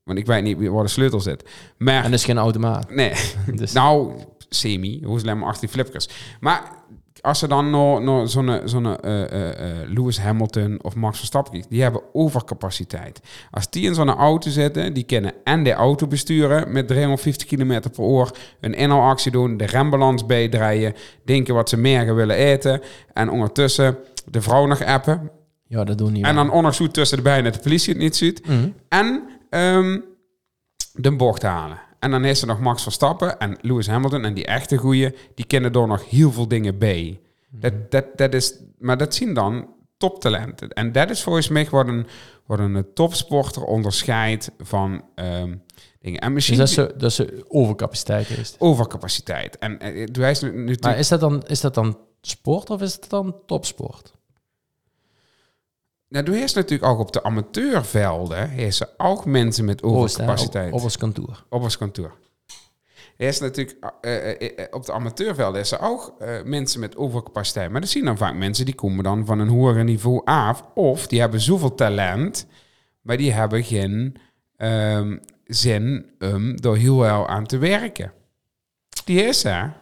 [SPEAKER 2] Want ik weet niet wie- waar de sleutel zit. Maar
[SPEAKER 1] En dat is geen automaat.
[SPEAKER 2] Nee,
[SPEAKER 1] Dus-
[SPEAKER 2] nou, semi. Hoe is het maar achter die flipkers. Maar als ze dan naar zo'n zo'n eh, eh, eh, Lewis Hamilton of Max Verstappen die hebben overcapaciteit. Als die in zo'n auto zitten, die kunnen en de auto besturen met 350 km per uur, een inhaalactie doen, de rembalans bijdraaien, denken wat ze meer willen eten en ondertussen de vrouw nog appen.
[SPEAKER 1] Ja, dat doen niet.
[SPEAKER 2] En dan onderzoek tussen de bijen dat de politie het niet ziet.
[SPEAKER 1] Mhm.
[SPEAKER 2] En ehm, de bocht halen. En dan is er nog Max Verstappen en Lewis Hamilton. En die echte goeie, die kennen er nog heel veel dingen bij. Dat, dat, dat is, maar dat zien dan toptalenten. En dat is volgens mij wat een, wat een topsporter onderscheidt van ehm, dingen. En
[SPEAKER 1] Dus
[SPEAKER 2] misschien
[SPEAKER 1] dat zo, dat is overcapaciteit is.
[SPEAKER 2] overcapaciteit. En hij is nu, nu
[SPEAKER 1] Maar is dat, dan, is dat dan sport of is het dan topsport?
[SPEAKER 2] Nou, doe eerst natuurlijk ook op de amateurvelden. Is er ook mensen met overcapaciteit.
[SPEAKER 1] Op, ons kantoor.
[SPEAKER 2] op ons kantoor. Er is natuurlijk eh, eh, eh, op de amateurvelden is er ook eh, mensen met overcapaciteit. Maar dat zien dan vaak mensen die komen dan van een hoger niveau af. Of die hebben zoveel talent, maar die hebben geen ehm, zin om door heel wel aan te werken. Die is er.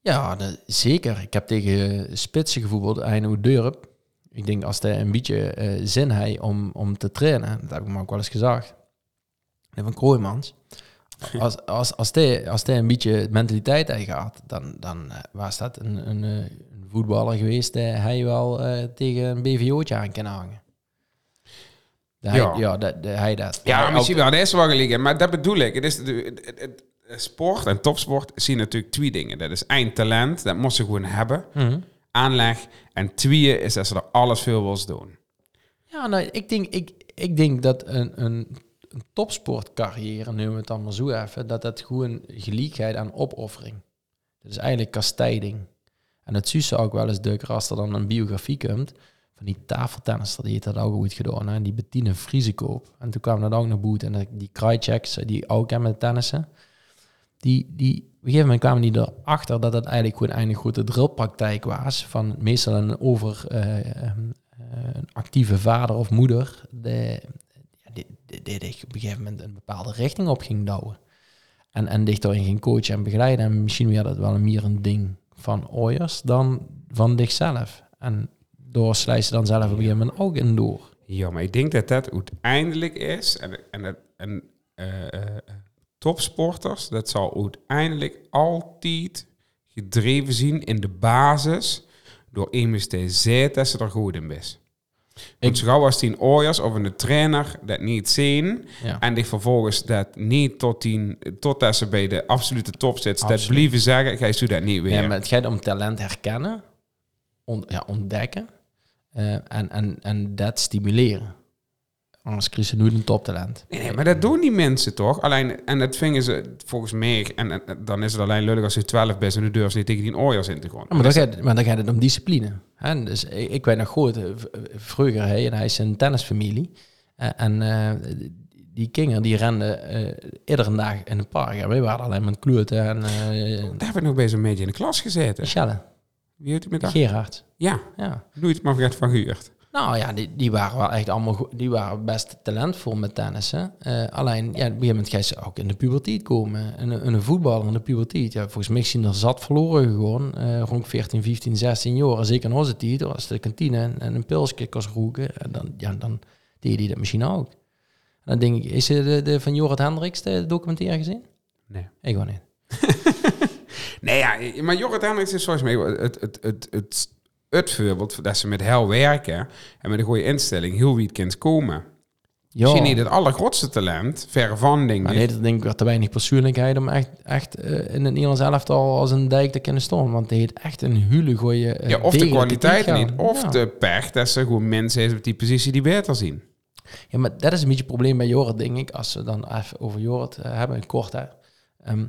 [SPEAKER 1] Ja, dat- zeker. Ik heb tegen spitsen gevoetbald, Eino Durp. Ik denk als hij een beetje eh, zin heeft om, om te trainen, dat heb ik hem ook wel eens gezegd. Van Kroijmans. Als, als, als, hij, als hij een beetje mentaliteit heeft gehad, dan, dan eh, was dat een, een, eh, een voetballer geweest die hij wel tegen een BVO'tje aan kan hangen.
[SPEAKER 2] Ja.
[SPEAKER 1] Hij, ja, hij dat.
[SPEAKER 2] Ja,
[SPEAKER 1] Hij
[SPEAKER 2] misschien wel. Dat is wel gelegen. Maar dat bedoel ik. Het is het, sport en topsport zien natuurlijk twee dingen. Dat is één talent, dat moet ze gewoon hebben.
[SPEAKER 1] Mhm.
[SPEAKER 2] Aanleg. En twee is dat ze er alles veel wil doen.
[SPEAKER 1] Ja, nou, ik denk, ik, ik denk dat een, een, een topsportcarrière, nu we het dan maar zo even, dat dat gewoon gelijkheid aan opoffering. Dat is eigenlijk kastijding. En het je ook wel eens duiker als er dan een biografie komt van die tafeltennister, die heeft dat ook goed gedaan. Hè? Die Bettine Vriesekoop. En toen kwam dat ook naar boet. En die Krajceks, die ook hebben met tennissen, die, die, op een gegeven moment kwamen die erachter dat het eigenlijk gewoon een grote drillpraktijk was. Van meestal een over eh, ehm, eh, een actieve vader of moeder. Die, op een gegeven moment een bepaalde richting op ging douwen. En, en dich daarin ging coachen en begeleiden. En misschien weer dat wel meer een ding van ooiers dan van dichzelf. En door slijt ze dan zelf op een gegeven moment ook in door.
[SPEAKER 2] Ja, maar ik denk dat dat uiteindelijk is. En, en, en, eh, topsporters, dat zal uiteindelijk altijd gedreven zien in de basis door zeggen dat ze er goed in is. Want zo gauw als die ooiers of een trainer dat niet zien
[SPEAKER 1] Ja.
[SPEAKER 2] en die vervolgens dat niet tot die, totdat ze bij de absolute top zit, dat blijven zeggen, ga je dat niet weer.
[SPEAKER 1] Ja, maar het gaat om talent herkennen, on- ja, ontdekken eh, en, en, en dat stimuleren. Anders krijg je nooit een toptalent.
[SPEAKER 2] Nee, nee, maar dat doen die mensen toch? Alleen, en dat vingen ze volgens mij, en, en dan is het alleen lullig als je 12 bent en de durf ze niet tegen die ooiers in te gaan.
[SPEAKER 1] Ja, maar, dan gaat, maar dan gaat het om discipline. Hè? Dus ik, ik weet nog goed, eh, v- vroeger, hè, en hij is een tennisfamilie. Eh, en eh, die kinderen die renden eh, iedere dag in het park. En wij waren alleen maar kloeten en eh
[SPEAKER 2] Daar heb ik nog bij zo'n beetje in de klas gezeten.
[SPEAKER 1] Michelle,
[SPEAKER 2] Wie heeft u met dat?
[SPEAKER 1] Gerard.
[SPEAKER 2] Ja,
[SPEAKER 1] Ja.
[SPEAKER 2] nooit maar vergeet van gehuurd.
[SPEAKER 1] Nou ja, die, die waren wel echt allemaal goed. Die waren best talentvol met tennissen. Eh, alleen, ja, op een gegeven moment ga je ze ook in de puberteit komen. En een, een voetballer in de puberteit. Ja, volgens mij zien er zat verloren gewoon. eh, rond 14, 15, 16 jaar. Zeker in onze tijd. Als de kantine en, en een pilsje kost roken. En dan, ja, dan deed hij dat misschien ook. En dan denk ik, is de, de, van Jorrit Hendricks de documentaire gezien?
[SPEAKER 2] Nee.
[SPEAKER 1] Ik gewoon niet.
[SPEAKER 2] Nee, ja, maar Jorrit Hendricks is volgens mij het, het, het, het, het, voorbeeld dat ze met hel werken en met een goede instelling heel wie het kind komen.
[SPEAKER 1] Ja,
[SPEAKER 2] Misschien niet het allergrootste talent, verre van denk
[SPEAKER 1] maar
[SPEAKER 2] ik.
[SPEAKER 1] nee, dat denk ik weer te weinig persoonlijkheid om echt, echt eh, in het Nederlands elftal als een dijk te kunnen staan. Want die heeft echt een hele goeie eh,
[SPEAKER 2] ja, of de kwaliteit niet, of
[SPEAKER 1] Ja.
[SPEAKER 2] de pech dat ze gewoon mensen is op die positie die beter zien.
[SPEAKER 1] Ja, maar dat is een beetje het probleem bij Jorrit, denk ik. Als we dan even over Jorrit eh, hebben, kort hè. Ehm,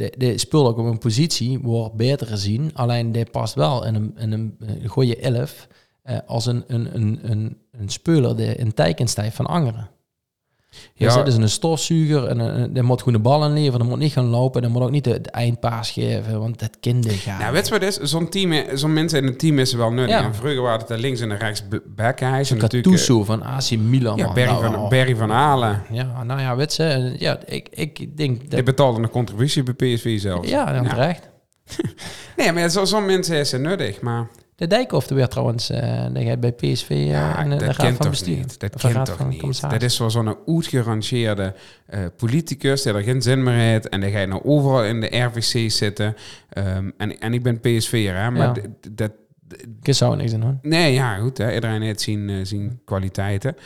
[SPEAKER 1] de, de ook op een positie, wordt beter gezien. Alleen die past wel in een, in een, een goede elf eh, als een, een, een, een, een speler die van angeren. Ja,
[SPEAKER 2] Ja.
[SPEAKER 1] dat is een stofzuiger en een, moet gewoon de bal inleveren. Dan moet niet gaan lopen. Dan moet ook niet de, de eindpaas geven, want dat kind die gaat.
[SPEAKER 2] Nou, weet je wat het is? Zo'n team, zo'n mensen in een team is wel nuttig.
[SPEAKER 1] Ja.
[SPEAKER 2] En vroeger waren het de links en de rechts b- back. Hij is natuurlijk...
[SPEAKER 1] Gattuso van AC Milan.
[SPEAKER 2] eh, Ja,
[SPEAKER 1] man.
[SPEAKER 2] Barry
[SPEAKER 1] Nou,
[SPEAKER 2] van,
[SPEAKER 1] oh.
[SPEAKER 2] Barry van Halen.
[SPEAKER 1] Ja, nou ja, weet je, eh, ja, ik, ik denk dat...
[SPEAKER 2] betaalde een contributie bij PSV zelfs.
[SPEAKER 1] Ja, dan terecht.
[SPEAKER 2] Nee, maar zo- zo'n mensen is er nuttig. Maar
[SPEAKER 1] De Dijkhoff er weer trouwens, eh die gaat bij PSV eh
[SPEAKER 2] ja,
[SPEAKER 1] in de, raad
[SPEAKER 2] kent
[SPEAKER 1] van bestuur.
[SPEAKER 2] niet. Dat kent toch niet. Dat is wel zo'n uitgerangeerde eh, politicus die er geen zin meer heeft. En die gaat nou overal in de RVC zitten. Ehm, en, en ik ben PSV'er, hè. Maar
[SPEAKER 1] Ja.
[SPEAKER 2] dat...
[SPEAKER 1] Ik zou niks aan doen.
[SPEAKER 2] Nee, ja, goed. Hè. Iedereen heeft zijn, eh, zijn kwaliteiten.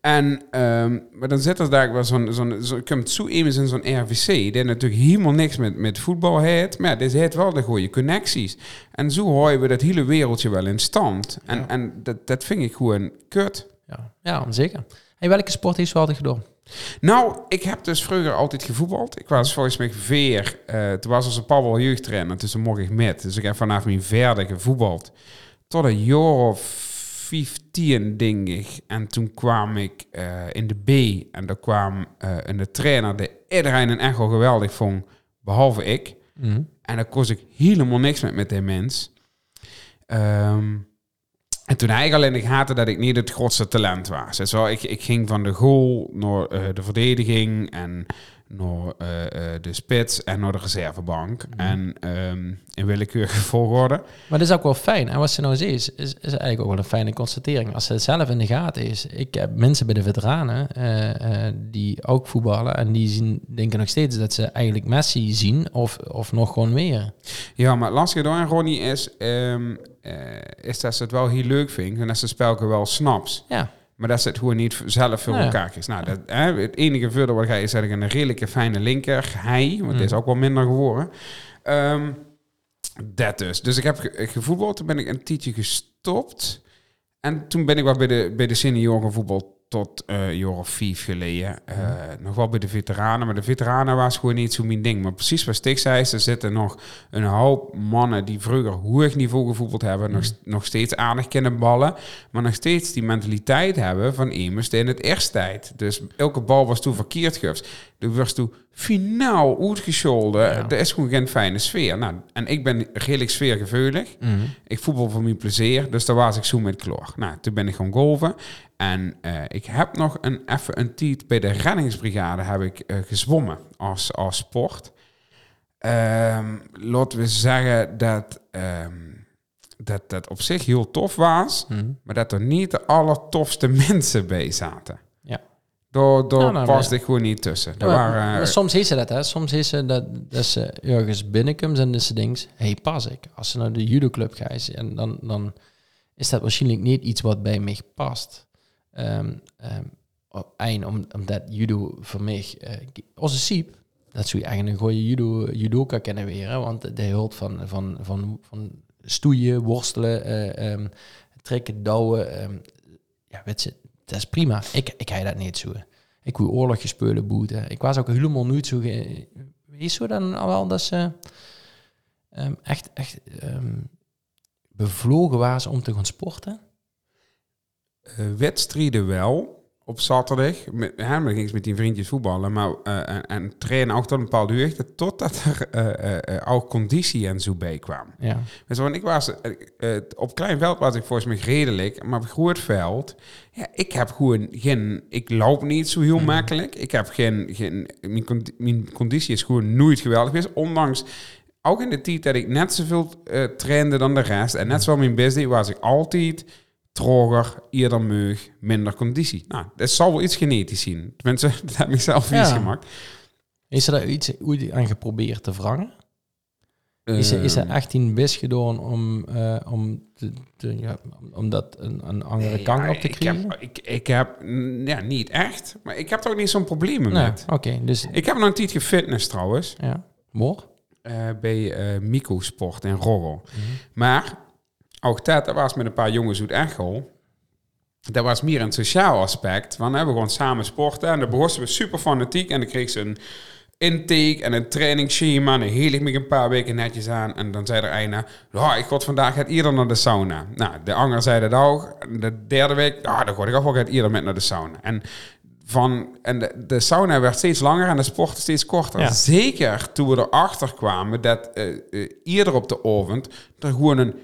[SPEAKER 2] En, ehm, maar dan zit er daar wel zo'n... zo'n zo, komt zo iemand in zo'n RVC... die natuurlijk helemaal niks met, met voetbal heeft. Maar ja, dit heeft wel de goede connecties. En zo houden we dat hele wereldje wel in stand. En,
[SPEAKER 1] Ja.
[SPEAKER 2] en dat, dat vind ik gewoon kut.
[SPEAKER 1] Ja, ja zeker. Hey, welke sport heeft ze altijd gedaan?
[SPEAKER 2] Nou, ik heb dus vroeger altijd gevoetbald. Ik was volgens mij veer. eh toen was als een Paul jeugdtrainer. Dus toen mocht ik met. Dus ik heb vanaf mijn vierde gevoetbald. Tot een jaar of 15, denk ik. En toen kwam ik eh, in de B. En daar kwam eh, een de trainer die iedereen een echo geweldig vond, behalve ik.
[SPEAKER 1] Mhm.
[SPEAKER 2] En daar kost ik helemaal niks met met die mens. Ehm, en toen hij al in de gaten dat ik niet het grootste talent was. Dus zo, ik, ik ging van de goal naar eh, de verdediging en naar eh, eh, de spits en naar de reservebank. En ehm, in willekeurige volgorde.
[SPEAKER 1] Maar dat is ook wel fijn. En wat ze nou ziet, is, is, eigenlijk ook wel een fijne constatering. Als ze het zelf in de gaten is. Ik heb mensen bij de veteranen eh, die ook voetballen. En die zien, denken nog steeds dat ze eigenlijk Messi zien. Of, of nog gewoon meer.
[SPEAKER 2] Ja, maar het lastige door Ronnie is, ehm, eh, is dat ze het wel heel leuk vindt en dat ze het spelke wel snaps.
[SPEAKER 1] Ja,
[SPEAKER 2] Maar dat het gewoon niet zelf voor
[SPEAKER 1] Nee.
[SPEAKER 2] elkaar is. Nou, dat, hè, het enige verder wat ga is dat ik een redelijke fijne linker, hij, want het is ook wel minder geworden. Ehm, dat dus. Dus ik heb ge- gevoetbald, toen ben ik een tijdje gestopt. En toen ben ik wel bij de, bij de senioren voetbal tot een jaar of vijf geleden. Eh, Nog wel bij de veteranen, maar de veteranen was gewoon niet zo mijn ding. Maar precies wat Stig zei, er zitten nog een hoop mannen die vroeger hoog niveau gevoetbald hebben, nog, nog steeds aardig kunnen ballen, maar nog steeds die mentaliteit hebben van immers in het eerste tijd. Dus elke bal was toen verkeerd geweest. Toen was toen finaal uitgescholden.
[SPEAKER 1] Ja.
[SPEAKER 2] Er is gewoon geen fijne sfeer. Nou, en ik ben redelijk sfeergeveulig. Ik voetbal voor mijn plezier, dus daar was ik zo met kloor. Nou, toen ben ik gaan golven. En eh, ik heb nog een, even een tijd bij de reddingsbrigade heb ik eh, gezwommen als, als sport. Ehm, laten we zeggen dat, ehm, dat dat op zich heel tof was,
[SPEAKER 1] Mhm.
[SPEAKER 2] maar dat er niet de allertofste mensen bij zaten.
[SPEAKER 1] Ja.
[SPEAKER 2] Daar, daar
[SPEAKER 1] Nou, nou,
[SPEAKER 2] paste ik gewoon niet tussen. Waren,
[SPEAKER 1] maar soms is ze dat, hè. Soms is ze dat, dat ze ergens binnenkomt en dat ze denkt... hey, pas ik. Als ze naar de judoclub gaat, en dan, dan is dat waarschijnlijk niet iets wat bij mij past. Om, omdat judo voor mij... eh, onze siep, dat zou je eigenlijk een goede judo, judoka kennen weer. Hè, want de hulp van, van, van, van stoeien, worstelen, eh, ehm, trekken, douwen... ehm, ja, weet dat is prima. Ik, ik ga dat niet zo. Ik wil oorlogjes spelen boeten. Ik was ook helemaal niet zo... Ge... Is zo dan al wel dat ze echt, echt bevlogen waren om te gaan sporten?
[SPEAKER 2] Eh, wedstrijden wel op zaterdag. Met, hè, dan ging ik met die vriendjes voetballen. Maar, eh, en, en trainen ook tot een bepaalde hoogte. Totdat er eh, eh, ook conditie en zo bij kwam.
[SPEAKER 1] Ja.
[SPEAKER 2] Dus want ik was, op klein veld was ik volgens mij redelijk, maar op groot veld, ja, ik heb gewoon geen, ik loop niet zo heel makkelijk. Ik heb geen, geen mijn, condi- mijn conditie is gewoon nooit geweldig geweest, ondanks ook in de tijd dat ik net zoveel eh trainde dan de rest en net zoals mijn deed, was ik altijd troger, eerder meug, minder conditie. Nou, dat zal wel iets genetisch zien. Tenminste, dat heb ik zelf
[SPEAKER 1] Ja.
[SPEAKER 2] iets gemaakt.
[SPEAKER 1] Is er daar iets aan geprobeerd te wrangen? Is er, is er
[SPEAKER 2] Ehm,
[SPEAKER 1] echt een best gedaan om, eh, om, te, te- ja, om- dat een, een andere kant
[SPEAKER 2] Ja,
[SPEAKER 1] op te
[SPEAKER 2] ik
[SPEAKER 1] krijgen?
[SPEAKER 2] heb, ik, ik heb, ja, niet echt, maar ik heb er ook niet zo'n problemen
[SPEAKER 1] Nee,
[SPEAKER 2] met.
[SPEAKER 1] oké. dus,
[SPEAKER 2] Ik heb nog een tijd gefitness trouwens,
[SPEAKER 1] ja. Moor?
[SPEAKER 2] eh, bij eh Mico Sport in Rorrel. Maar ook dat, was met een paar jongens uit Echel. Dat was meer een sociaal aspect. Want hè, we gewoon samen sporten en dan begonnen we super fanatiek. En dan kreeg ze een intake en een trainingsschema. En dan hield ik me een paar weken netjes aan. En dan zei er een, ja, ik god vandaag gaat eerder naar de sauna. Nou, de ander zei dat ook. En De derde week, ja, dan ga ik ook wel gaat eerder met naar de sauna. En van, en de, de sauna werd steeds langer en de sport steeds korter.
[SPEAKER 1] Ja.
[SPEAKER 2] Zeker toen we erachter kwamen dat eh, eh, eerder op de avond er gewoon een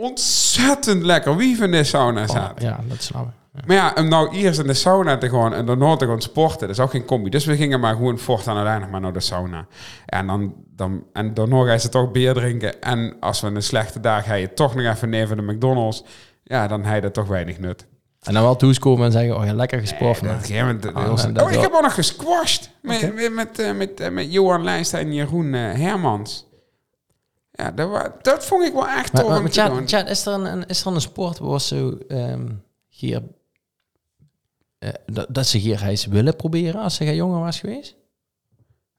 [SPEAKER 2] ontzettend lekker wief in de sauna.
[SPEAKER 1] Oh, ja, dat snap ik. Ja.
[SPEAKER 2] Maar ja, om nou eerst in de sauna te gaan en daarna te gaan sporten, dat is ook geen combi. Dus we gingen maar gewoon voortaan uiteindelijk maar naar de sauna. En dan, dan en daarna ga je ze toch bier drinken. En als we een slechte dag ga je toch nog even neven de McDonald's. Ja, dan heb je dat toch weinig nut.
[SPEAKER 1] En dan wel toeskomen en zeggen, oh ja, lekker gesport.
[SPEAKER 2] Dat, maar dat-
[SPEAKER 1] Oh,
[SPEAKER 2] dat- oh, ik heb ook nog gesquashed met, met, met, eh, met, eh, met Johan Lijnstein en Jeroen eh, Hermans. Ja, dat, dat vond ik wel echt tof
[SPEAKER 1] maar,
[SPEAKER 2] om
[SPEAKER 1] maar is, er een, is er een sport waar ze ehm, hier... eh, dat, dat ze hier eens willen proberen als ze jonger was geweest?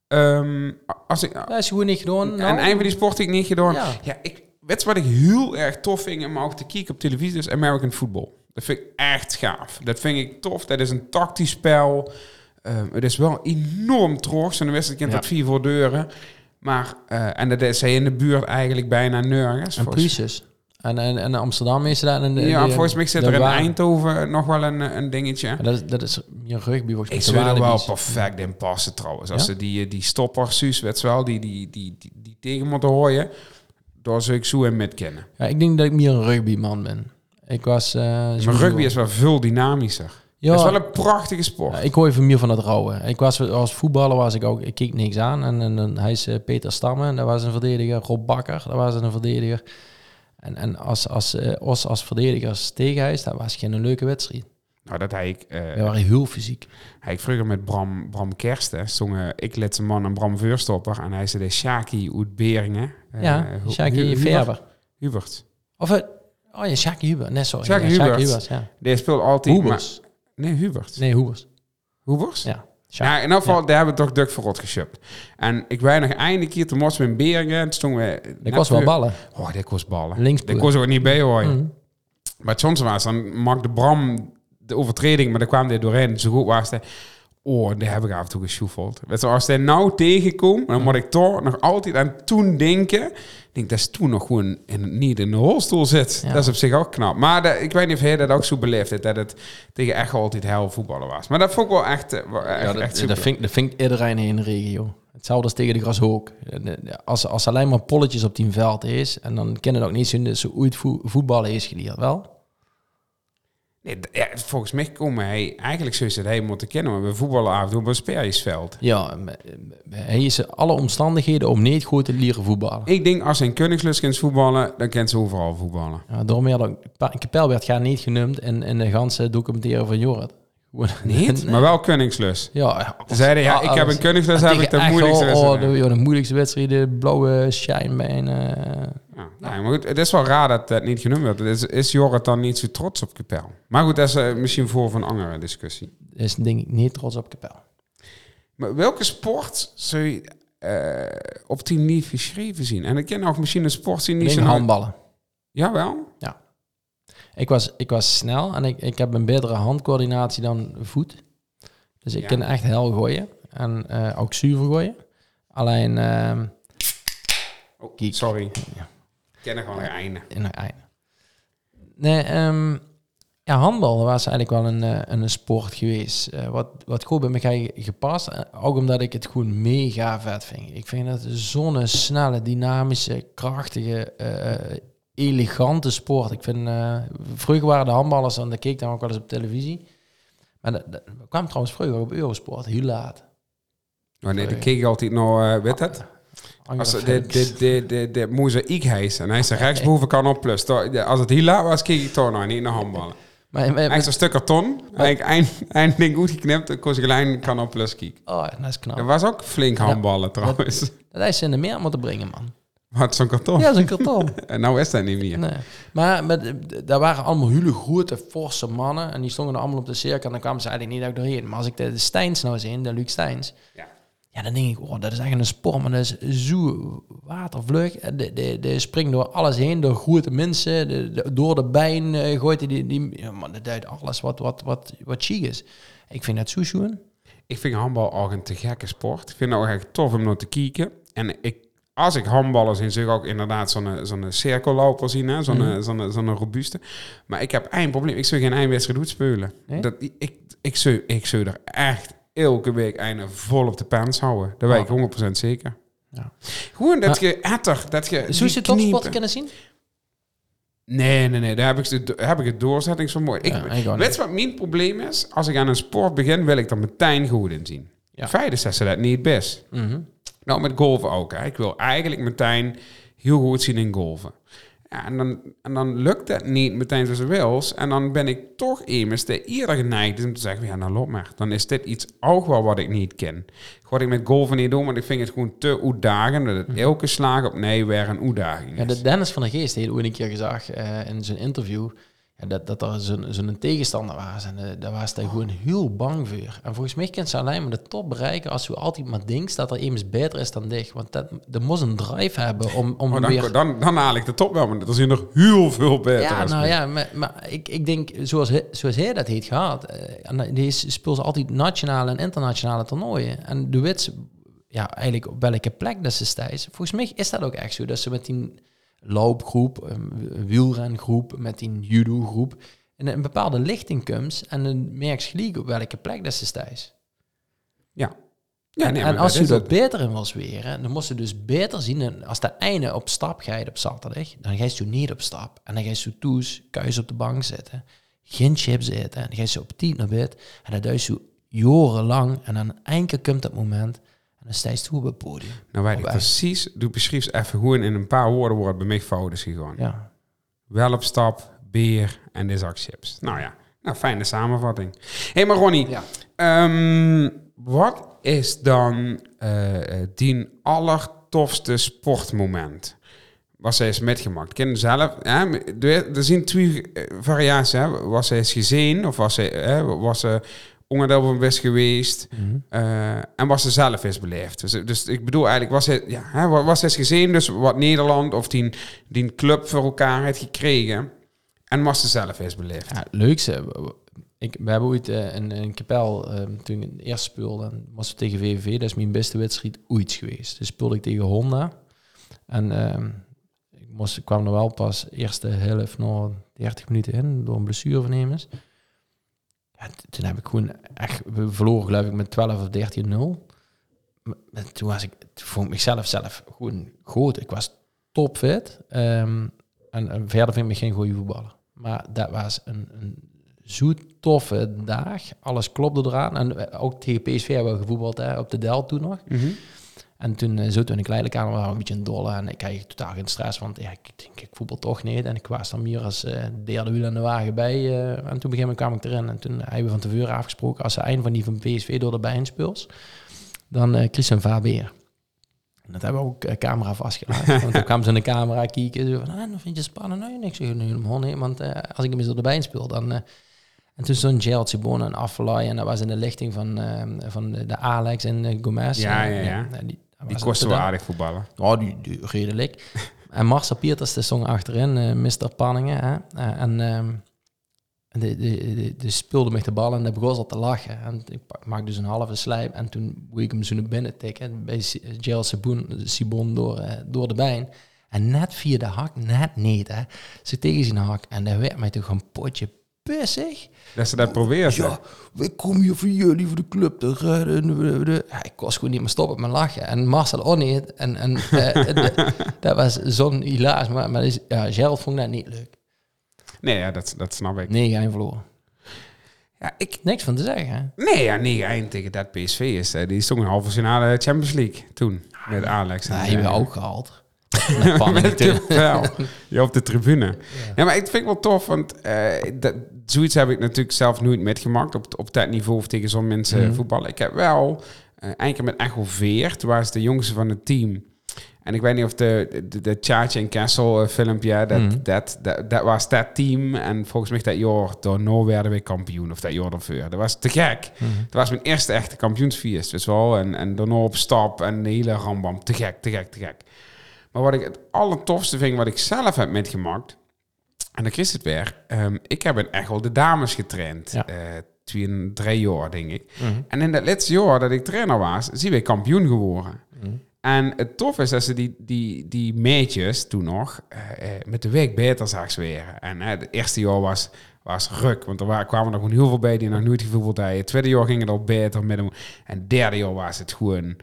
[SPEAKER 2] Ehm, als ik,
[SPEAKER 1] Dat is gewoon niet gedaan.
[SPEAKER 2] en een van die sport die ik niet gedaan.
[SPEAKER 1] Ja.
[SPEAKER 2] Ja, ik, weet wat ik heel erg tof vind om ook te kijken op televisie? is American Football. Dat vind ik echt gaaf. Dat vind ik tof. Dat is een tactisch spel. Ehm, het is wel enorm trots. En de wedstrijd kent
[SPEAKER 1] Ja.
[SPEAKER 2] dat vier voor deuren. Maar, eh, en dat is hij in de buurt eigenlijk bijna nergens.
[SPEAKER 1] En Priestess. En, en, en Amsterdam is dat. En
[SPEAKER 2] ja,
[SPEAKER 1] de-
[SPEAKER 2] volgens mij zit er in
[SPEAKER 1] waar-
[SPEAKER 2] Eindhoven nog wel een, een dingetje.
[SPEAKER 1] Dat, is, dat is meer rugby volgens mij.
[SPEAKER 2] Ik zou er wel perfect in passen trouwens. Als
[SPEAKER 1] Ja?
[SPEAKER 2] ze die, die stopper, Suus, weet je wel, die, die, die, die, die tegen moeten gooien, daar zou ik zo in met kennen.
[SPEAKER 1] Ja, ik denk dat ik meer een rugbyman ben. Ik was... eh,
[SPEAKER 2] Maar rugby is wel veel dynamischer.
[SPEAKER 1] Ja,
[SPEAKER 2] Het is wel een prachtige sport.
[SPEAKER 1] Ja, ik hoor even meer van het rouwen. Ik was als voetballer was ik ook, ik keek niks aan. En, en, en hij is eh, Peter Stammen, dat was een verdediger. Rob Bakker, dat was een verdediger. En, en als, als, eh, Os als verdedigers tegen hij is, dat was geen leuke wedstrijd.
[SPEAKER 2] Nou, dat hij ik, eh,
[SPEAKER 1] We waren heel fysiek.
[SPEAKER 2] hij ik vroeger met Bram, Bram Kersten, zongen ik Letse man en Bram Veurstopper. En hij zei de Shaki uit Beringen.
[SPEAKER 1] Ja, Shaki
[SPEAKER 2] Hubert-
[SPEAKER 1] Verber.
[SPEAKER 2] Hubert.
[SPEAKER 1] Of, oh ja, Shaki Huber. Nee, sorry.
[SPEAKER 2] Shaki
[SPEAKER 1] ja,
[SPEAKER 2] Hubert.
[SPEAKER 1] Hubers, ja.
[SPEAKER 2] Die speelt altijd... Maar- nee, Hubert.
[SPEAKER 1] Nee, Hoebers.
[SPEAKER 2] Hubers?
[SPEAKER 1] Ja.
[SPEAKER 2] Ja, in ieder geval, daar hebben we toch Duk verrot geschupt. En ik weet nog eindelijk keer te mossen in Beringen. En toen stonden we...
[SPEAKER 1] Ik was wel ballen.
[SPEAKER 2] Oh, dit kost ballen.
[SPEAKER 1] Linkspoel.
[SPEAKER 2] Ik was ook niet bij hoor.
[SPEAKER 1] Mhm.
[SPEAKER 2] Maar soms was dan maakte Bram de overtreding, maar dan kwam hij doorheen. Zo goed was hij. Oh, daar heb ik af en toe je, als hij nou tegenkomt, dan moet ik toch nog altijd aan toen denken. Ik denk, dat is toen nog gewoon in, niet in de rolstoel zit.
[SPEAKER 1] Ja.
[SPEAKER 2] Dat is op zich ook knap. Maar dat- ik weet niet of hij dat ook zo beleefd heeft, dat het tegen echt altijd hel voetballen was. Maar dat vond ik wel echt, eh, echt,
[SPEAKER 1] Ja, dat, dat, vindt, dat vindt iedereen in de regio. Hetzelfde als tegen de Grashoek. Als, als alleen maar polletjes op die veld is, en dan kennen het ook niet dat ze ooit vo- voetballen is geleerd, wel?
[SPEAKER 2] Nee, ja, volgens mij komen hij eigenlijk zo is het hij moeten kennen, maar we voetballen af en toe op een sperjesveld.
[SPEAKER 1] Ja, hij is alle omstandigheden om niet goed te leren voetballen.
[SPEAKER 2] Ik denk als hij in Koningslust kent voetballen, dan kent ze overal voetballen.
[SPEAKER 1] Ja, daarom had Kapel werd gaat niet genoemd in, in de ganse documentaire van Jorrit.
[SPEAKER 2] Niet, maar wel Koningslust.
[SPEAKER 1] Ja,
[SPEAKER 2] Ze zeiden, ja, ik heb een Koningslust, heb ik de moeilijkste
[SPEAKER 1] Oh,
[SPEAKER 2] wedstrijd.
[SPEAKER 1] de, ja, de moeilijkste wedstrijd, de blauwe schijnbeen. eh.
[SPEAKER 2] Ja, nee, maar goed, het is wel raar dat dat niet genoemd werd. Is, is Jorrit dan niet zo trots op Kapel? Maar goed, dat is eh, misschien voor van een andere discussie.
[SPEAKER 1] is denk ik niet trots op Kapel.
[SPEAKER 2] Maar welke sport zou je eh, op die niet geschreven zien? En ik ken ook misschien een sport die niet zo...
[SPEAKER 1] handballen.
[SPEAKER 2] Jawel.
[SPEAKER 1] Ik was, ik was snel en ik, ik heb een betere handcoördinatie dan voet. Dus ik
[SPEAKER 2] Ja.
[SPEAKER 1] kan echt hel gooien. En eh, ook zuiver gooien. Alleen ehm
[SPEAKER 2] Oh, sorry.
[SPEAKER 1] Ja.
[SPEAKER 2] Ik ken er gewoon een einde.
[SPEAKER 1] Nee, ehm, ja, handbal was eigenlijk wel een, eh, een sport geweest. eh, wat, wat goed bij me ge- gepast. eh, Ook omdat ik het gewoon mega vet vind. Ik vind het zo'n snelle, dynamische, krachtige, elegante sport. Ik vind, vroeger waren de handballers, en dat keek dan ook wel eens op televisie. Maar dat, dat kwam trouwens vroeger op Eurosport, heel laat.
[SPEAKER 2] Oh nee, dan keek ik altijd naar, weet het? Als de, de, de mozaïek heet en hij zegt rechtsboven kan op plus. Als het hier laat was, keek ik toch nog niet naar handballen.
[SPEAKER 1] Maar, maar,
[SPEAKER 2] Echt een stuk karton. Eigenlijk eind, eind ding goed geknipt. Dan kon alleen kan op plus kijken.
[SPEAKER 1] oh, dat is knap.
[SPEAKER 2] Was ook flink handballen trouwens.
[SPEAKER 1] Dat is ze in de meer moeten brengen, man.
[SPEAKER 2] Wat zo'n karton.
[SPEAKER 1] Ja, dat is een karton.
[SPEAKER 2] En nou is dat niet meer.
[SPEAKER 1] Nee. Maar met, daar waren allemaal hele grote, forse mannen. En die stonden allemaal op de cirkel. En dan kwamen ze eigenlijk niet uit doorheen. Maar als ik de, de Steins nou zie, de Luc Steins.
[SPEAKER 2] Ja.
[SPEAKER 1] Ja, dan denk ik, oh, dat is echt een sport. Maar dat is zo watervlug. En De, de, de springt door alles heen. Door grote mensen. De, de- door de bijen eh, gooit hij die... die ja, man, dat duidt alles wat, wat, wat, wat chic is. Ik vind dat zo schoon.
[SPEAKER 2] Ik vind handbal ook een te gekke sport. Ik vind het ook echt tof om naar te kijken. En ik, als ik handballen zie, zeg ik ook inderdaad zo'n zo'n cirkelloper zien. hè, Zo'n
[SPEAKER 1] Mhm.
[SPEAKER 2] zo'n zo'n robuuste. Maar ik heb één probleem. Ik zou geen eindwedstrijd goed spelen.
[SPEAKER 1] Nee?
[SPEAKER 2] Dat, ik, ik, zou, ik zou er echt elke week einde vol op de pens houden. Dat weet ik 100% zeker.
[SPEAKER 1] Ja.
[SPEAKER 2] Gewoon dat je etter, dat je...
[SPEAKER 1] Zou je topsport kunnen zien?
[SPEAKER 2] Nee, nee, nee. Daar heb ik, de, heb ik het doorzettingsvermogen. Ik,
[SPEAKER 1] Ja,
[SPEAKER 2] weet wat mijn probleem is? Als ik aan een sport begin, wil ik er meteen goed in zien.
[SPEAKER 1] Ja.
[SPEAKER 2] Feit is dat ze dat niet best.
[SPEAKER 1] Mhm.
[SPEAKER 2] Nou, met golven ook. Hè. Ik wil eigenlijk meteen heel goed zien in golven. Ja, en, dan, en dan lukt dat niet meteen zoals ze wil. En dan ben ik toch immers de eerder geneigd om te zeggen... ja, nou loop maar. Dan is dit iets ook wel wat ik niet ken. Wat ik met golven niet doe, want ik vind het gewoon te uitdagend... dat het elke slag op nee weer een uitdaging
[SPEAKER 1] Ja,
[SPEAKER 2] is.
[SPEAKER 1] de Dennis van der Geest heeft ooit een keer gezegd eh, in zijn interview ja, dat, dat er zo'n tegenstander was. En eh, daar was hij gewoon heel bang voor. En volgens mij kan ze alleen maar de top bereiken als je altijd maar denkt dat er iemand beter is dan dich. Want dat, dat moet een drive hebben om, om
[SPEAKER 2] Oh, dan,
[SPEAKER 1] weer...
[SPEAKER 2] dan, dan haal ik de top wel, maar er zijn nog heel veel beter.
[SPEAKER 1] Ja, nou ja, maar, maar ik, ik denk, zoals hij, zoals hij dat heeft gehad, eh, en die speelt ze altijd nationale en internationale toernooien. En de wits, ja, eigenlijk op welke plek dat ze stijgt. Volgens mij is dat ook echt zo, dat ze met die loopgroep, een wielrengroep, met die judo-groep. En een bepaalde lichting komt en dan merk je op welke plek dat ze staat.
[SPEAKER 2] Ja.
[SPEAKER 1] Ja,
[SPEAKER 2] nee,
[SPEAKER 1] en als je dat beter in wil zweren, dan moest je dus beter zien. En als de einde op stap gaat op zaterdag, dan ga je niet op stap. En dan ga je zo toes, kuis op de bank zitten, geen chips eten. En dan ga je zo op tien naar bed. En dat doe je zo jarenlang. En dan enkel komt dat moment. En dan sta je toe op het podium.
[SPEAKER 2] Nou weet ik precies, doe beschrijf eens even hoe in een paar woorden wordt bij mij fout is gegaan.
[SPEAKER 1] Ja.
[SPEAKER 2] Wel op stap, beer en de zak chips. Nou ja, nou, fijne samenvatting. Hé, hey, maar Ronnie,
[SPEAKER 1] Ja.
[SPEAKER 2] ehm, wat is dan eh, die allertofste sportmoment? Was hij is metgemaakt? Je zelf? Hè? Er zijn twee eh, variaties. Hè? Was hij eens gezien of was hij hè? was hij onderdeel van best geweest?
[SPEAKER 1] Mhm.
[SPEAKER 2] Eh, en was ze zelf is beleefd. Dus, dus ik bedoel eigenlijk, was hij, ja, hè, wa- was hij gezien, dus wat Nederland of die, die club voor elkaar heeft gekregen. En was ze zelf is beleefd.
[SPEAKER 1] Ja, het leukste. Ik, we hebben ooit eh, in een kapel, eh, toen ik eerst speelde, en was het tegen VVV. Dat is mijn beste wedstrijd ooit geweest. Dus speelde ik tegen Honda. En ehm, ik, moest, ik kwam er wel pas eerste helft na 30 minuten in, door een blessure van T- toen heb ik gewoon echt, verloren geloof ik met 12 of 13-0. Maar- maar Toen was ik, toen vond ik mezelf zelf gewoon goed. Ik was topfit. Ehm, en, en verder vind ik me geen goede voetballer. Maar dat was een, een zoet toffe dag. Alles klopte eraan. En eh, ook tegen PSV hebben we gevoetbald op de Del toen nog. En toen uh, zo toen ik waren we een beetje een dolle. En ik kreeg totaal geen stress, want ja, ik denk, ik voetbal toch niet. En ik was dan meer als eh, derde wiel aan de wagen bij. eh, en toen moment kwam ik erin. En toen hebben we van tevoren afgesproken, als ze eind van die van PSV door de bijnspeels, dan eh Christian Faber. En dat hebben we ook eh, camera vastgelegd. want toen kwam ze in de camera kijken. Zo van, ah, vind je spannend? Nee, niks. Ik zeg, nee, helemaal niet. Want eh, als ik hem eens door de bijen speel, dan... eh, en toen stond Gerald Bonen en Affelay. En dat was in de lichting van, eh, van de, de Alex en eh, Gomez.
[SPEAKER 2] Ja, ja, ja.
[SPEAKER 1] en die,
[SPEAKER 2] Die kosten wel aardig voetballen.
[SPEAKER 1] Oh, die, die redelijk. en Marcel Pieters, de stond achterin, eh Mr. Panningen. Hè? Eh, en ehm, en die, die, die, die speelde met de bal en dat begon al te lachen. En ik maak dus een halve slijp. En toen wil ik hem zo naar binnen tikken. Bij Si- Gerald Sibon, door, eh, door de bijn. En net via de hak, net niet. Hè. Ze tegen zijn hak. En dat werd mij toch een potje pissig.
[SPEAKER 2] Dat ze dat probeert.
[SPEAKER 1] Ja, wij komen hier voor jullie, voor de club te. Ja, ik was gewoon niet meer stoppen met lachen. En Marcel ook niet. En, en eh, de- dat was zo'n hilaas. Maar, maar dus, ja, Gerald vond dat niet leuk.
[SPEAKER 2] Nee, ja, dat, dat snap ik.
[SPEAKER 1] Nee, geen verloren.
[SPEAKER 2] Ja, ik
[SPEAKER 1] Niks van te zeggen.
[SPEAKER 2] nee, ja, nee, eind tegen dat PSV is. eh, Die stond in halve finale Champions League toen. Met Alex.
[SPEAKER 1] Ja,
[SPEAKER 2] en,
[SPEAKER 1] die hebben
[SPEAKER 2] eh,
[SPEAKER 1] we ook gehaald. Met
[SPEAKER 2] kipvel. Ja, op de tribune. Ja. maar ik vind het wel tof, want eh, dat, zoiets heb ik natuurlijk zelf nooit metgemaakt op, op dat niveau of tegen zo'n mensen
[SPEAKER 1] Mhm.
[SPEAKER 2] voetballen. Ik heb wel eh keer met Echo Veert, toen was de jongste van het team. En ik weet niet of de, de, de Tjaatje en Kessel eh, filmpje, dat,
[SPEAKER 1] Mhm.
[SPEAKER 2] dat, dat, dat was dat team. En volgens mij dat jaar daarna werden we kampioen, of dat jaar daarvoor. Dat was te gek.
[SPEAKER 1] Mhm.
[SPEAKER 2] Dat was mijn eerste echte kampioensfeest, dus wel. En, en daarna op stap en de hele rambam. Te gek, te gek, te gek. Maar wat ik het allertofste vind, wat ik zelf heb metgemaakt, en dan is het weer, ehm, ik heb in Echel de dames getraind.
[SPEAKER 1] Ja.
[SPEAKER 2] eh, twee drie jaar, denk ik.
[SPEAKER 1] Mhm.
[SPEAKER 2] En in dat laatste jaar dat ik trainer was, zijn we kampioen geworden.
[SPEAKER 1] Mhm.
[SPEAKER 2] En het tof is dat ze die, die, die meetjes toen nog eh, eh, met de week beter zag zweren. En het eerste jaar was, was ruk, want er waren, kwamen er gewoon heel veel bij die nog nooit gevoetbald hadden. Het tweede jaar ging het al beter met hem. En het derde jaar was het gewoon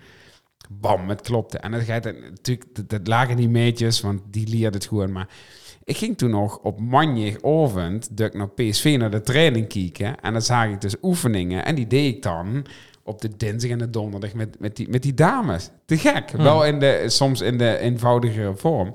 [SPEAKER 2] bam, het klopte. En dat gaat het natuurlijk, dat, dat lagen die meetjes, want die leerde het gewoon. Maar ik ging toen nog op maandagavond, ik naar PSV naar de training kijken. En dan zag ik dus oefeningen. En die deed ik dan op de dinsdag en de donderdag met, met, die, met die dames. Te gek. Wel in de, soms in de eenvoudigere vorm.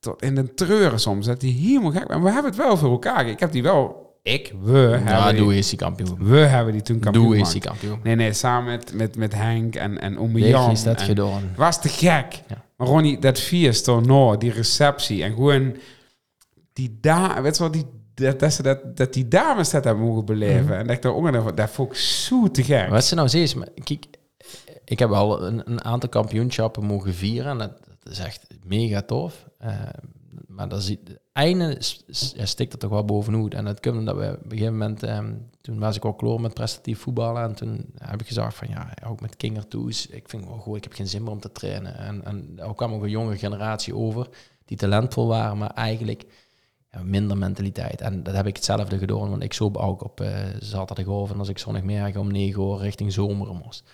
[SPEAKER 2] Tot in de treuren soms. Dat die helemaal gek. Maar we hebben het wel voor elkaar. Ik heb die wel... Ik, we
[SPEAKER 1] Ja,
[SPEAKER 2] hebben
[SPEAKER 1] doe
[SPEAKER 2] die,
[SPEAKER 1] is die kampioen.
[SPEAKER 2] We hebben die toen kampioen
[SPEAKER 1] Doe is die kampioen.
[SPEAKER 2] Nee, nee, samen met, met, met Henk en, en Ome
[SPEAKER 1] Weg
[SPEAKER 2] Jan.
[SPEAKER 1] is dat gedaan.
[SPEAKER 2] was te gek.
[SPEAKER 1] Ja.
[SPEAKER 2] Maar Ronnie, dat feest daarna, die receptie en gewoon die da weet je wel, die, dat, dat, ze dat, dat die dames dat hebben mogen beleven.
[SPEAKER 1] Mhm.
[SPEAKER 2] En dat ik daar ook dat vond ik zo te gek.
[SPEAKER 1] Wat ze nou maar kijk, ik heb al een, een aantal kampioenschappen mogen vieren. En dat, dat is echt mega tof. Eh, maar dat einde ja, stikt er toch wel bovenuit. En dat komt omdat we op een gegeven moment, ehm, toen was ik al klaar met prestatief voetballen. En toen heb ik gezegd van ja, ook met kingertoes. Ik vind wel goed, ik heb geen zin meer om te trainen. En, en ook kwam ook een jonge generatie over. die talentvol waren, maar eigenlijk minder mentaliteit. En dat heb ik hetzelfde gedaan, want ik zoop ook op uh, zaterdagavond als ik zondagmiddag om 9 uur richting zomeren moest.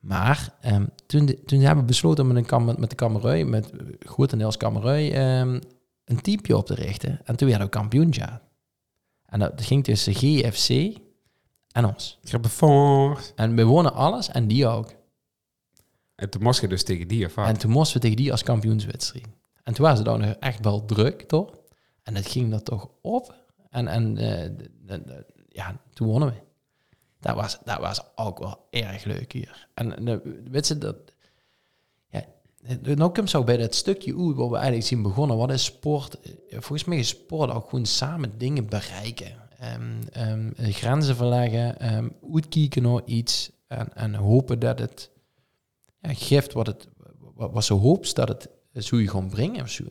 [SPEAKER 1] Maar um, toen, toen hebben we besloten met, een kam, met de kamerui, met grotendeels kamerui, um, een teampje op te richten. En toen werden we kampioentje. En dat ging tussen GFC en ons.
[SPEAKER 2] Gebevoort.
[SPEAKER 1] En we wonen alles en die ook.
[SPEAKER 2] En toen moest je dus tegen die of
[SPEAKER 1] En toen moesten we tegen die als kampioenswedstrijd. En toen waren ze dan nog echt wel druk, toch? En dat ging er toch op. En, en uh, ja, toen wonnen we. Dat was, dat was ook wel erg leuk hier. En uh, weet je, dat... Ja, nou komt zo bij dat stukje hoe waar we eigenlijk zien begonnen. Wat is sport? Volgens mij is sport ook gewoon samen dingen bereiken. Um, um, grenzen verleggen, um, uitkijken naar iets en, en hopen dat het ja, geeft wat, het, wat, wat ze hoopt dat het zo je gewoon brengen of zo.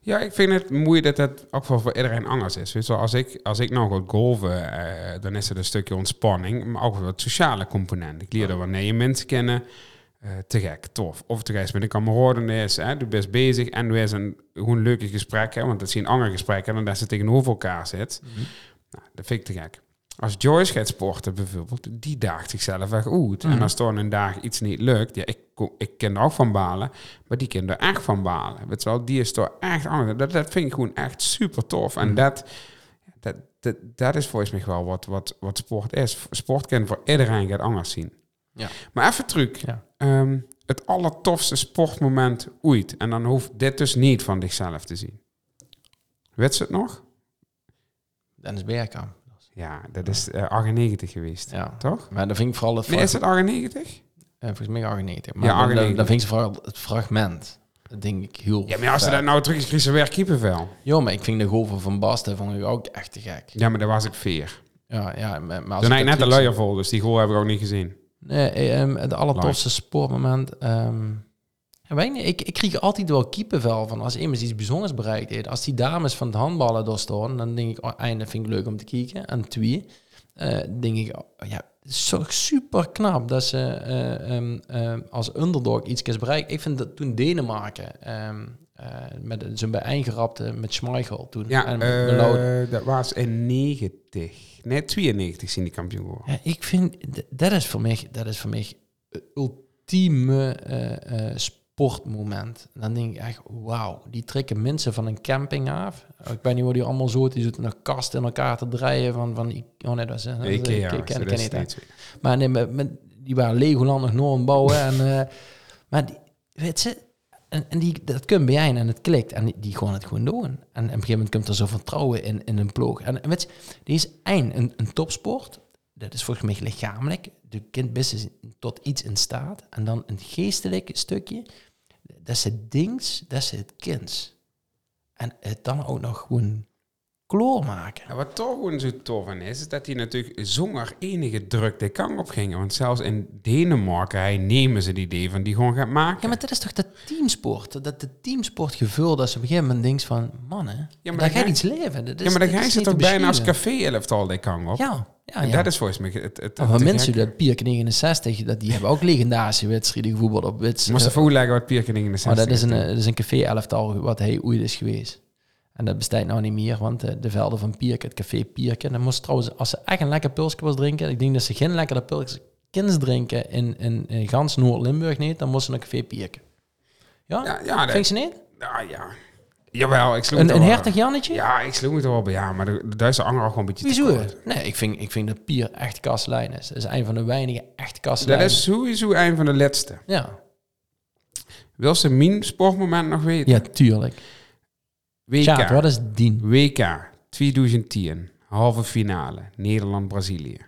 [SPEAKER 2] Ja, ik vind het moeilijk dat het ook wel voor iedereen anders is. Weet je, als ik, als ik nou ga golven, dan is het een stukje ontspanning, maar ook wat sociale component. Ik leerde wanneer je mensen kennen, uh, te gek, tof. Of te reis met een kameraden is, hè, du bent bezig en is een gewoon leuke gesprek, hè, want dat zien andere gesprekken dan dat ze tegenover elkaar zit. Mm -hmm. nou, dat vind ik te gek. Als Joyce gaat sporten bijvoorbeeld, die daagt zichzelf echt uit. Mm. En als dan een dag iets niet lukt, ja, ik, ik ken er ook van balen, maar die kan er echt van balen. Weet je wel, die is toch echt anders. Dat, dat vind ik gewoon echt super tof. En dat, dat, dat, dat is volgens mij wel wat, wat, wat sport is. Sport kan voor iedereen gaat anders zien.
[SPEAKER 1] Ja.
[SPEAKER 2] Maar even truc. Ja. Um, het allertofste sportmoment ooit. En dan hoeft dit dus niet van zichzelf te zien. Weet ze het nog?
[SPEAKER 1] Dennis Bergkamp.
[SPEAKER 2] Ja, dat is uh, 98 geweest. Ja. Toch?
[SPEAKER 1] Maar dan vind ik vooral het...
[SPEAKER 2] Nee, is het 98?
[SPEAKER 1] Uh, volgens mij 98. Maar ja, 98. Dan, vind ik vooral het fragment. Dat denk ik heel
[SPEAKER 2] Ja, maar als ze dat nou terug is, kreeg ze weer kiepenvel.
[SPEAKER 1] Ja, maar ik vind de golven van Basten vond ik ook echt te gek.
[SPEAKER 2] Ja, maar daar was ik veer.
[SPEAKER 1] Ja, ja. Maar, maar
[SPEAKER 2] als Toen ik net de luier vol, dus die goal heb ik ook niet gezien.
[SPEAKER 1] Nee, um, het allertofste sportmoment... Um, weet niet, ik, ik kreeg altijd wel kiepenvel van als iemand iets bijzonders bereikt heeft. Als die dames van het handballen doorstaan, dan denk ik, oh, einde vind ik leuk om te kijken. En twee, uh, denk ik, oh, ja, zo super knap dat ze uh, um, uh, als underdog iets bereikt. Ik vind dat toen Denemarken um, met zijn bijeengerapte met Schmeichel toen.
[SPEAKER 2] Ja, en dat was in 90. Nee, 92 zijn die kampioen geworden.
[SPEAKER 1] Ja, ik vind, dat is voor mij, dat is voor mij ultieme sportmoment. En dan denk ik echt, wauw, die trekken mensen van een camping af. Ik weet niet hoe die allemaal zo, die zitten een kast in elkaar te draaien van, van oh nee, dat is, een
[SPEAKER 2] ik, ken, ken niet.
[SPEAKER 1] Maar nee, met, met, die waren Legoland nog nooit bouwen. en, uh, maar die, weet ze, en, en die, dat kun bij jij en het klikt. En die, gewoon het gewoon doen. En, op een gegeven moment komt er zo vertrouwen in, in een ploeg. En, weet je, die is eind een, topsport. Dat is volgens mij lichamelijk. De kind best tot iets in staat. En dan een geestelijk stukje dat is het dings, dat is het kind. En het dan ook nog gewoon kloor maken.
[SPEAKER 2] Ja, wat toch gewoon zo tof aan is, is dat hij natuurlijk zonder enige druk de kant op ging. Want zelfs in Denemarken hij nemen ze die idee van die gewoon gaat maken.
[SPEAKER 1] Ja, maar dat is toch dat teamsport? Dat de teamsportgevoel dat ze op een gegeven moment denkt van, mannen, ja, maar daar gaat iets leven. Dat is,
[SPEAKER 2] ja, maar dan ga je ze toch bijna als café-elftal de kant op?
[SPEAKER 1] Ja. Ja,
[SPEAKER 2] ja. Dat is volgens mij het, het,
[SPEAKER 1] het mensen dat Pierke 69, dat, die hebben ook legendarische wedstrijden gevoetbald op wits.
[SPEAKER 2] Moest even uitleggen wat Pierke 69
[SPEAKER 1] Maar dat is een, dat is een café-elftal wat hij ooit is geweest. En dat bestaat nou niet meer, want de, de velden van Pierke, het café Pierke. En dan moest trouwens, als ze echt een lekker pilsje was drinken, ik denk dat ze geen lekkere pilsje drinken in, in, in gans Noord-Limburg niet, dan moesten ze naar café Pierke. Ja? Ja, ja dat, Vind ze niet?
[SPEAKER 2] Ja, ja. Jawel, ik sloeg
[SPEAKER 1] Een, een hertig Jannetje?
[SPEAKER 2] Ja, ik sloeg het er wel bij. Ja, maar de, de Duitse anger gewoon een beetje
[SPEAKER 1] Wieso? Nee, ik vind, ik vind dat Pier echt kastlijn is. Dat is een van de weinige echt kastlijnen.
[SPEAKER 2] Dat is sowieso een van de laatste.
[SPEAKER 1] Ja.
[SPEAKER 2] Wil ze mijn sportmoment nog weten?
[SPEAKER 1] Ja, tuurlijk.
[SPEAKER 2] WK.
[SPEAKER 1] Wat is dien?
[SPEAKER 2] WK 2010, halve finale, Nederland-Brazilië.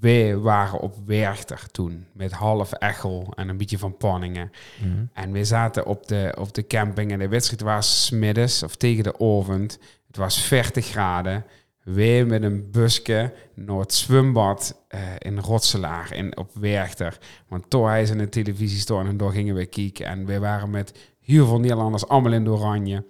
[SPEAKER 2] Wij waren op Werchter toen, met half Echel en een beetje van Panningen.
[SPEAKER 1] Mhm.
[SPEAKER 2] En we zaten op de, op de camping en de wedstrijd was smiddags of tegen de avond. Het was 40 graden. Wij met een busje naar het zwembad uh, in Rotselaar in, op Werchter. Want toen hij in de televisie stond en daar gingen we kijken. En wij waren met heel veel Nederlanders allemaal in de oranje.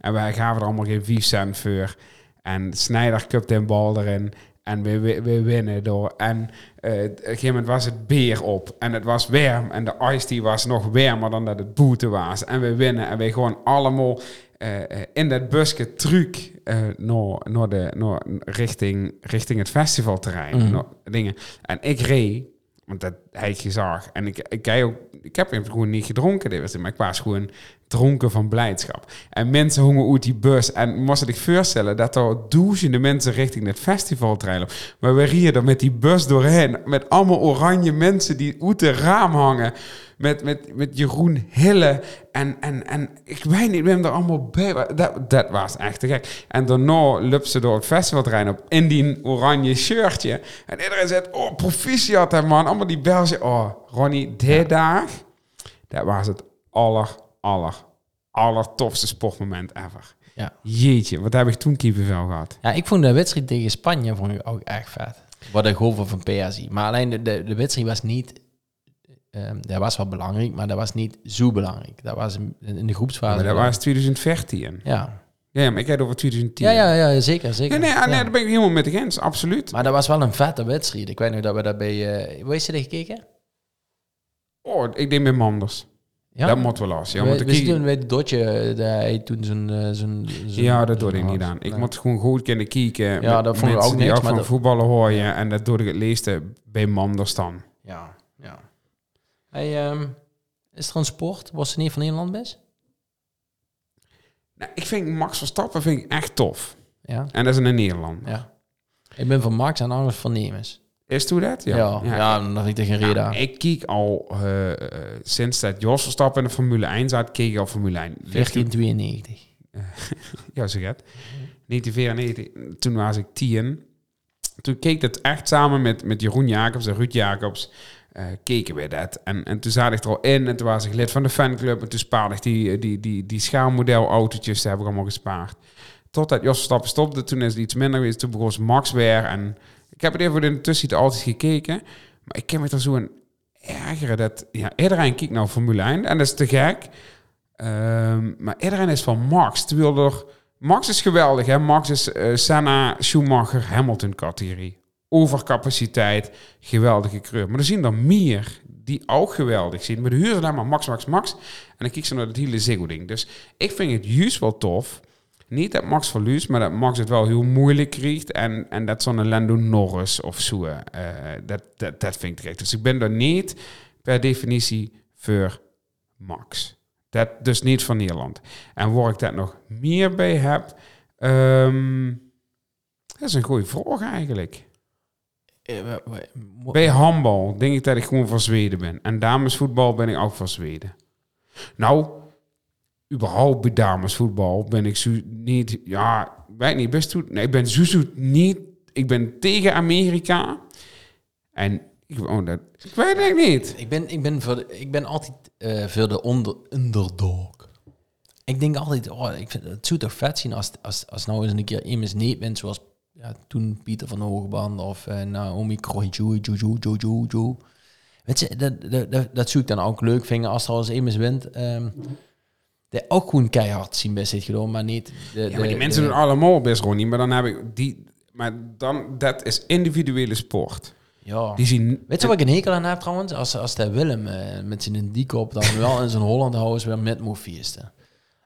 [SPEAKER 2] En wij gaven er allemaal geen 5 cent voor. En Snijder kupte een bal erin. En we, we, we winnen door. En eh, op een gegeven moment was het beer op. En het was warm. En de ice tea was nog warmer dan dat het boete was. En we winnen. En we gewoon allemaal eh, eh, in dat busje truc eh, naar, naar de, naar, richting, richting het festivalterrein.
[SPEAKER 1] Mhm.
[SPEAKER 2] naar dingen. En ik reed, want dat hij gezag. En ik, ik, ik, ook, ik heb hem gewoon niet gedronken, dit was het, maar ik was gewoon dronken van blijdschap. En mensen hongen uit die bus. En moest ik voorstellen dat er duizenden mensen richting het festivalterrein lopen. Maar we reden er met die bus doorheen. Met allemaal oranje mensen die uit het raam hangen. Met, met, met Jeroen Hille. En, en, en ik weet niet, we hebben er allemaal bij. Dat, dat was echt te gek. En daarna liep ze door het festivalterrein op in die oranje shirtje. En iedereen zegt, oh, proficiat hè man. Allemaal die Belgen. Oh, Ronnie, die dag, dat was het aller, aller, aller tofste sportmoment ever.
[SPEAKER 1] Ja.
[SPEAKER 2] Jeetje, wat heb ik toen kiepenvel gehad.
[SPEAKER 1] Ja, ik vond de wedstrijd tegen Spanje vond ik ook echt vet. Wat de golven van PSI. Maar alleen de, de, de wedstrijd was niet... ehm dat was wel belangrijk, maar dat was niet zo belangrijk. Dat was in, in de groepsfase.
[SPEAKER 2] Maar dat was 2014.
[SPEAKER 1] Ja.
[SPEAKER 2] Ja, maar ik heb over 2010.
[SPEAKER 1] Ja, ja, ja, zeker, zeker.
[SPEAKER 2] Nee, nee, ah, nee,
[SPEAKER 1] Ja.
[SPEAKER 2] daar ben ik helemaal met de eens, absoluut.
[SPEAKER 1] Maar dat was wel een vette wedstrijd. Ik weet nog dat we dat bij... eh hoe is je er gekeken?
[SPEAKER 2] Oh, ik denk met Manders.
[SPEAKER 1] Ja,
[SPEAKER 2] Dat moet wel los. Ja,
[SPEAKER 1] we,
[SPEAKER 2] want
[SPEAKER 1] we toen bij het dotje, eh, dat hij toen zijn... eh, zijn, zijn
[SPEAKER 2] ja, dat doe ik niet aan. Ik moet gewoon goed kunnen kijken.
[SPEAKER 1] Ja, dat vond ik ook maar
[SPEAKER 2] van voetballen hoor je. En dat doe ik het leeste bij Manders dan.
[SPEAKER 1] Ja, ja. Hey, ehm, is er een sport waar ze niet van Nederland best?
[SPEAKER 2] Nou, ik vind Max Verstappen vind ik echt tof.
[SPEAKER 1] Ja,
[SPEAKER 2] En dat is een Nederland.
[SPEAKER 1] ja. Ik ben van Max en anders van Nemens.
[SPEAKER 2] Is toen dat?
[SPEAKER 1] Ja, ja, ja. dan heb ik tegen reden aan.
[SPEAKER 2] ik kijk al eh, sinds dat Jos Verstappen in de Formule 1 zat, keek ik al Formule 1.
[SPEAKER 1] 1492.
[SPEAKER 2] Ja, zo gaat. 1994, toen was ik tien. Toen keek het echt samen met, met Jeroen Jacobs en Ruud Jacobs. eh, keken we dat. En, en toen zat ik er al in en toen was ik lid van de fanclub. En toen spaarde ik die, die, die, die schaalmodel autootjes, die heb ik allemaal gespaard. Totdat Jos Verstappen stopte, toen is het iets minder geweest. Toen begon Max weer. En ik heb het even in de tussentijd altijd gekeken. Maar ik kan me er zo aan ergeren dat... Ja, iedereen kijkt naar Formule 1 en dat is te gek. Ehm, maar iedereen is van Max. Terwijl er... Max is geweldig, hè? Max is eh, Senna, Schumacher, Hamilton-categorie. Overcapaciteit, geweldige kleur. Maar er zien er meer die ook geweldig zijn. Maar de huur is maar Max, Max, Max. En dan kijk ze naar het hele Ziggo-ding. Dus ik vind het juist wel tof. Niet dat Max verliest, maar dat Max het wel heel moeilijk krijgt. En, en dat zo'n Lando Norris of zo. eh, dat, dat, dat vind ik terecht. Dus ik ben er niet per definitie voor Max. Dat dus niet van Nederland. En waar ik dat nog meer bij heb... ehm, dat is een goede vraag eigenlijk.
[SPEAKER 1] Eh,
[SPEAKER 2] Bij handbal denk ik dat ik gewoon van Zweden ben. En damesvoetbal ben ik ook van Zweden. Nou, überhaupt bij damesvoetbal ben ik zo niet... Ja, weet niet, best goed. Nee, ik ben zo zo niet... Ik ben tegen Amerika. En ik, oh, dat, ik weet het niet.
[SPEAKER 1] Ik ben, ik ben, voor de- ik ben altijd eh voor de onder, underdog. Ik denk altijd, oh, ik vind, het zou toch vet zien als, als, als nou eens een keer iemand niet bent, zoals ja, toen Pieter van Hogeband of eh, Naomi Kroijju, Juju, Juju, Juju. Weet je, dat, dat, dat, dat ik dan ook leuk vinden als er als iemand wint. ehm de ook gewoon keihard zien best heeft gedaan, maar niet... De,
[SPEAKER 2] Ja, maar die mensen doen allemaal best Ronnie. Maar dan heb ik die... Maar dan, dat is individuele sport.
[SPEAKER 1] Ja.
[SPEAKER 2] Die zien...
[SPEAKER 1] Weet je wat ik een hekel aan heb trouwens? Als, als de Willem eh, met zijn diekop dan wel in zijn Holland House weer met moet feesten.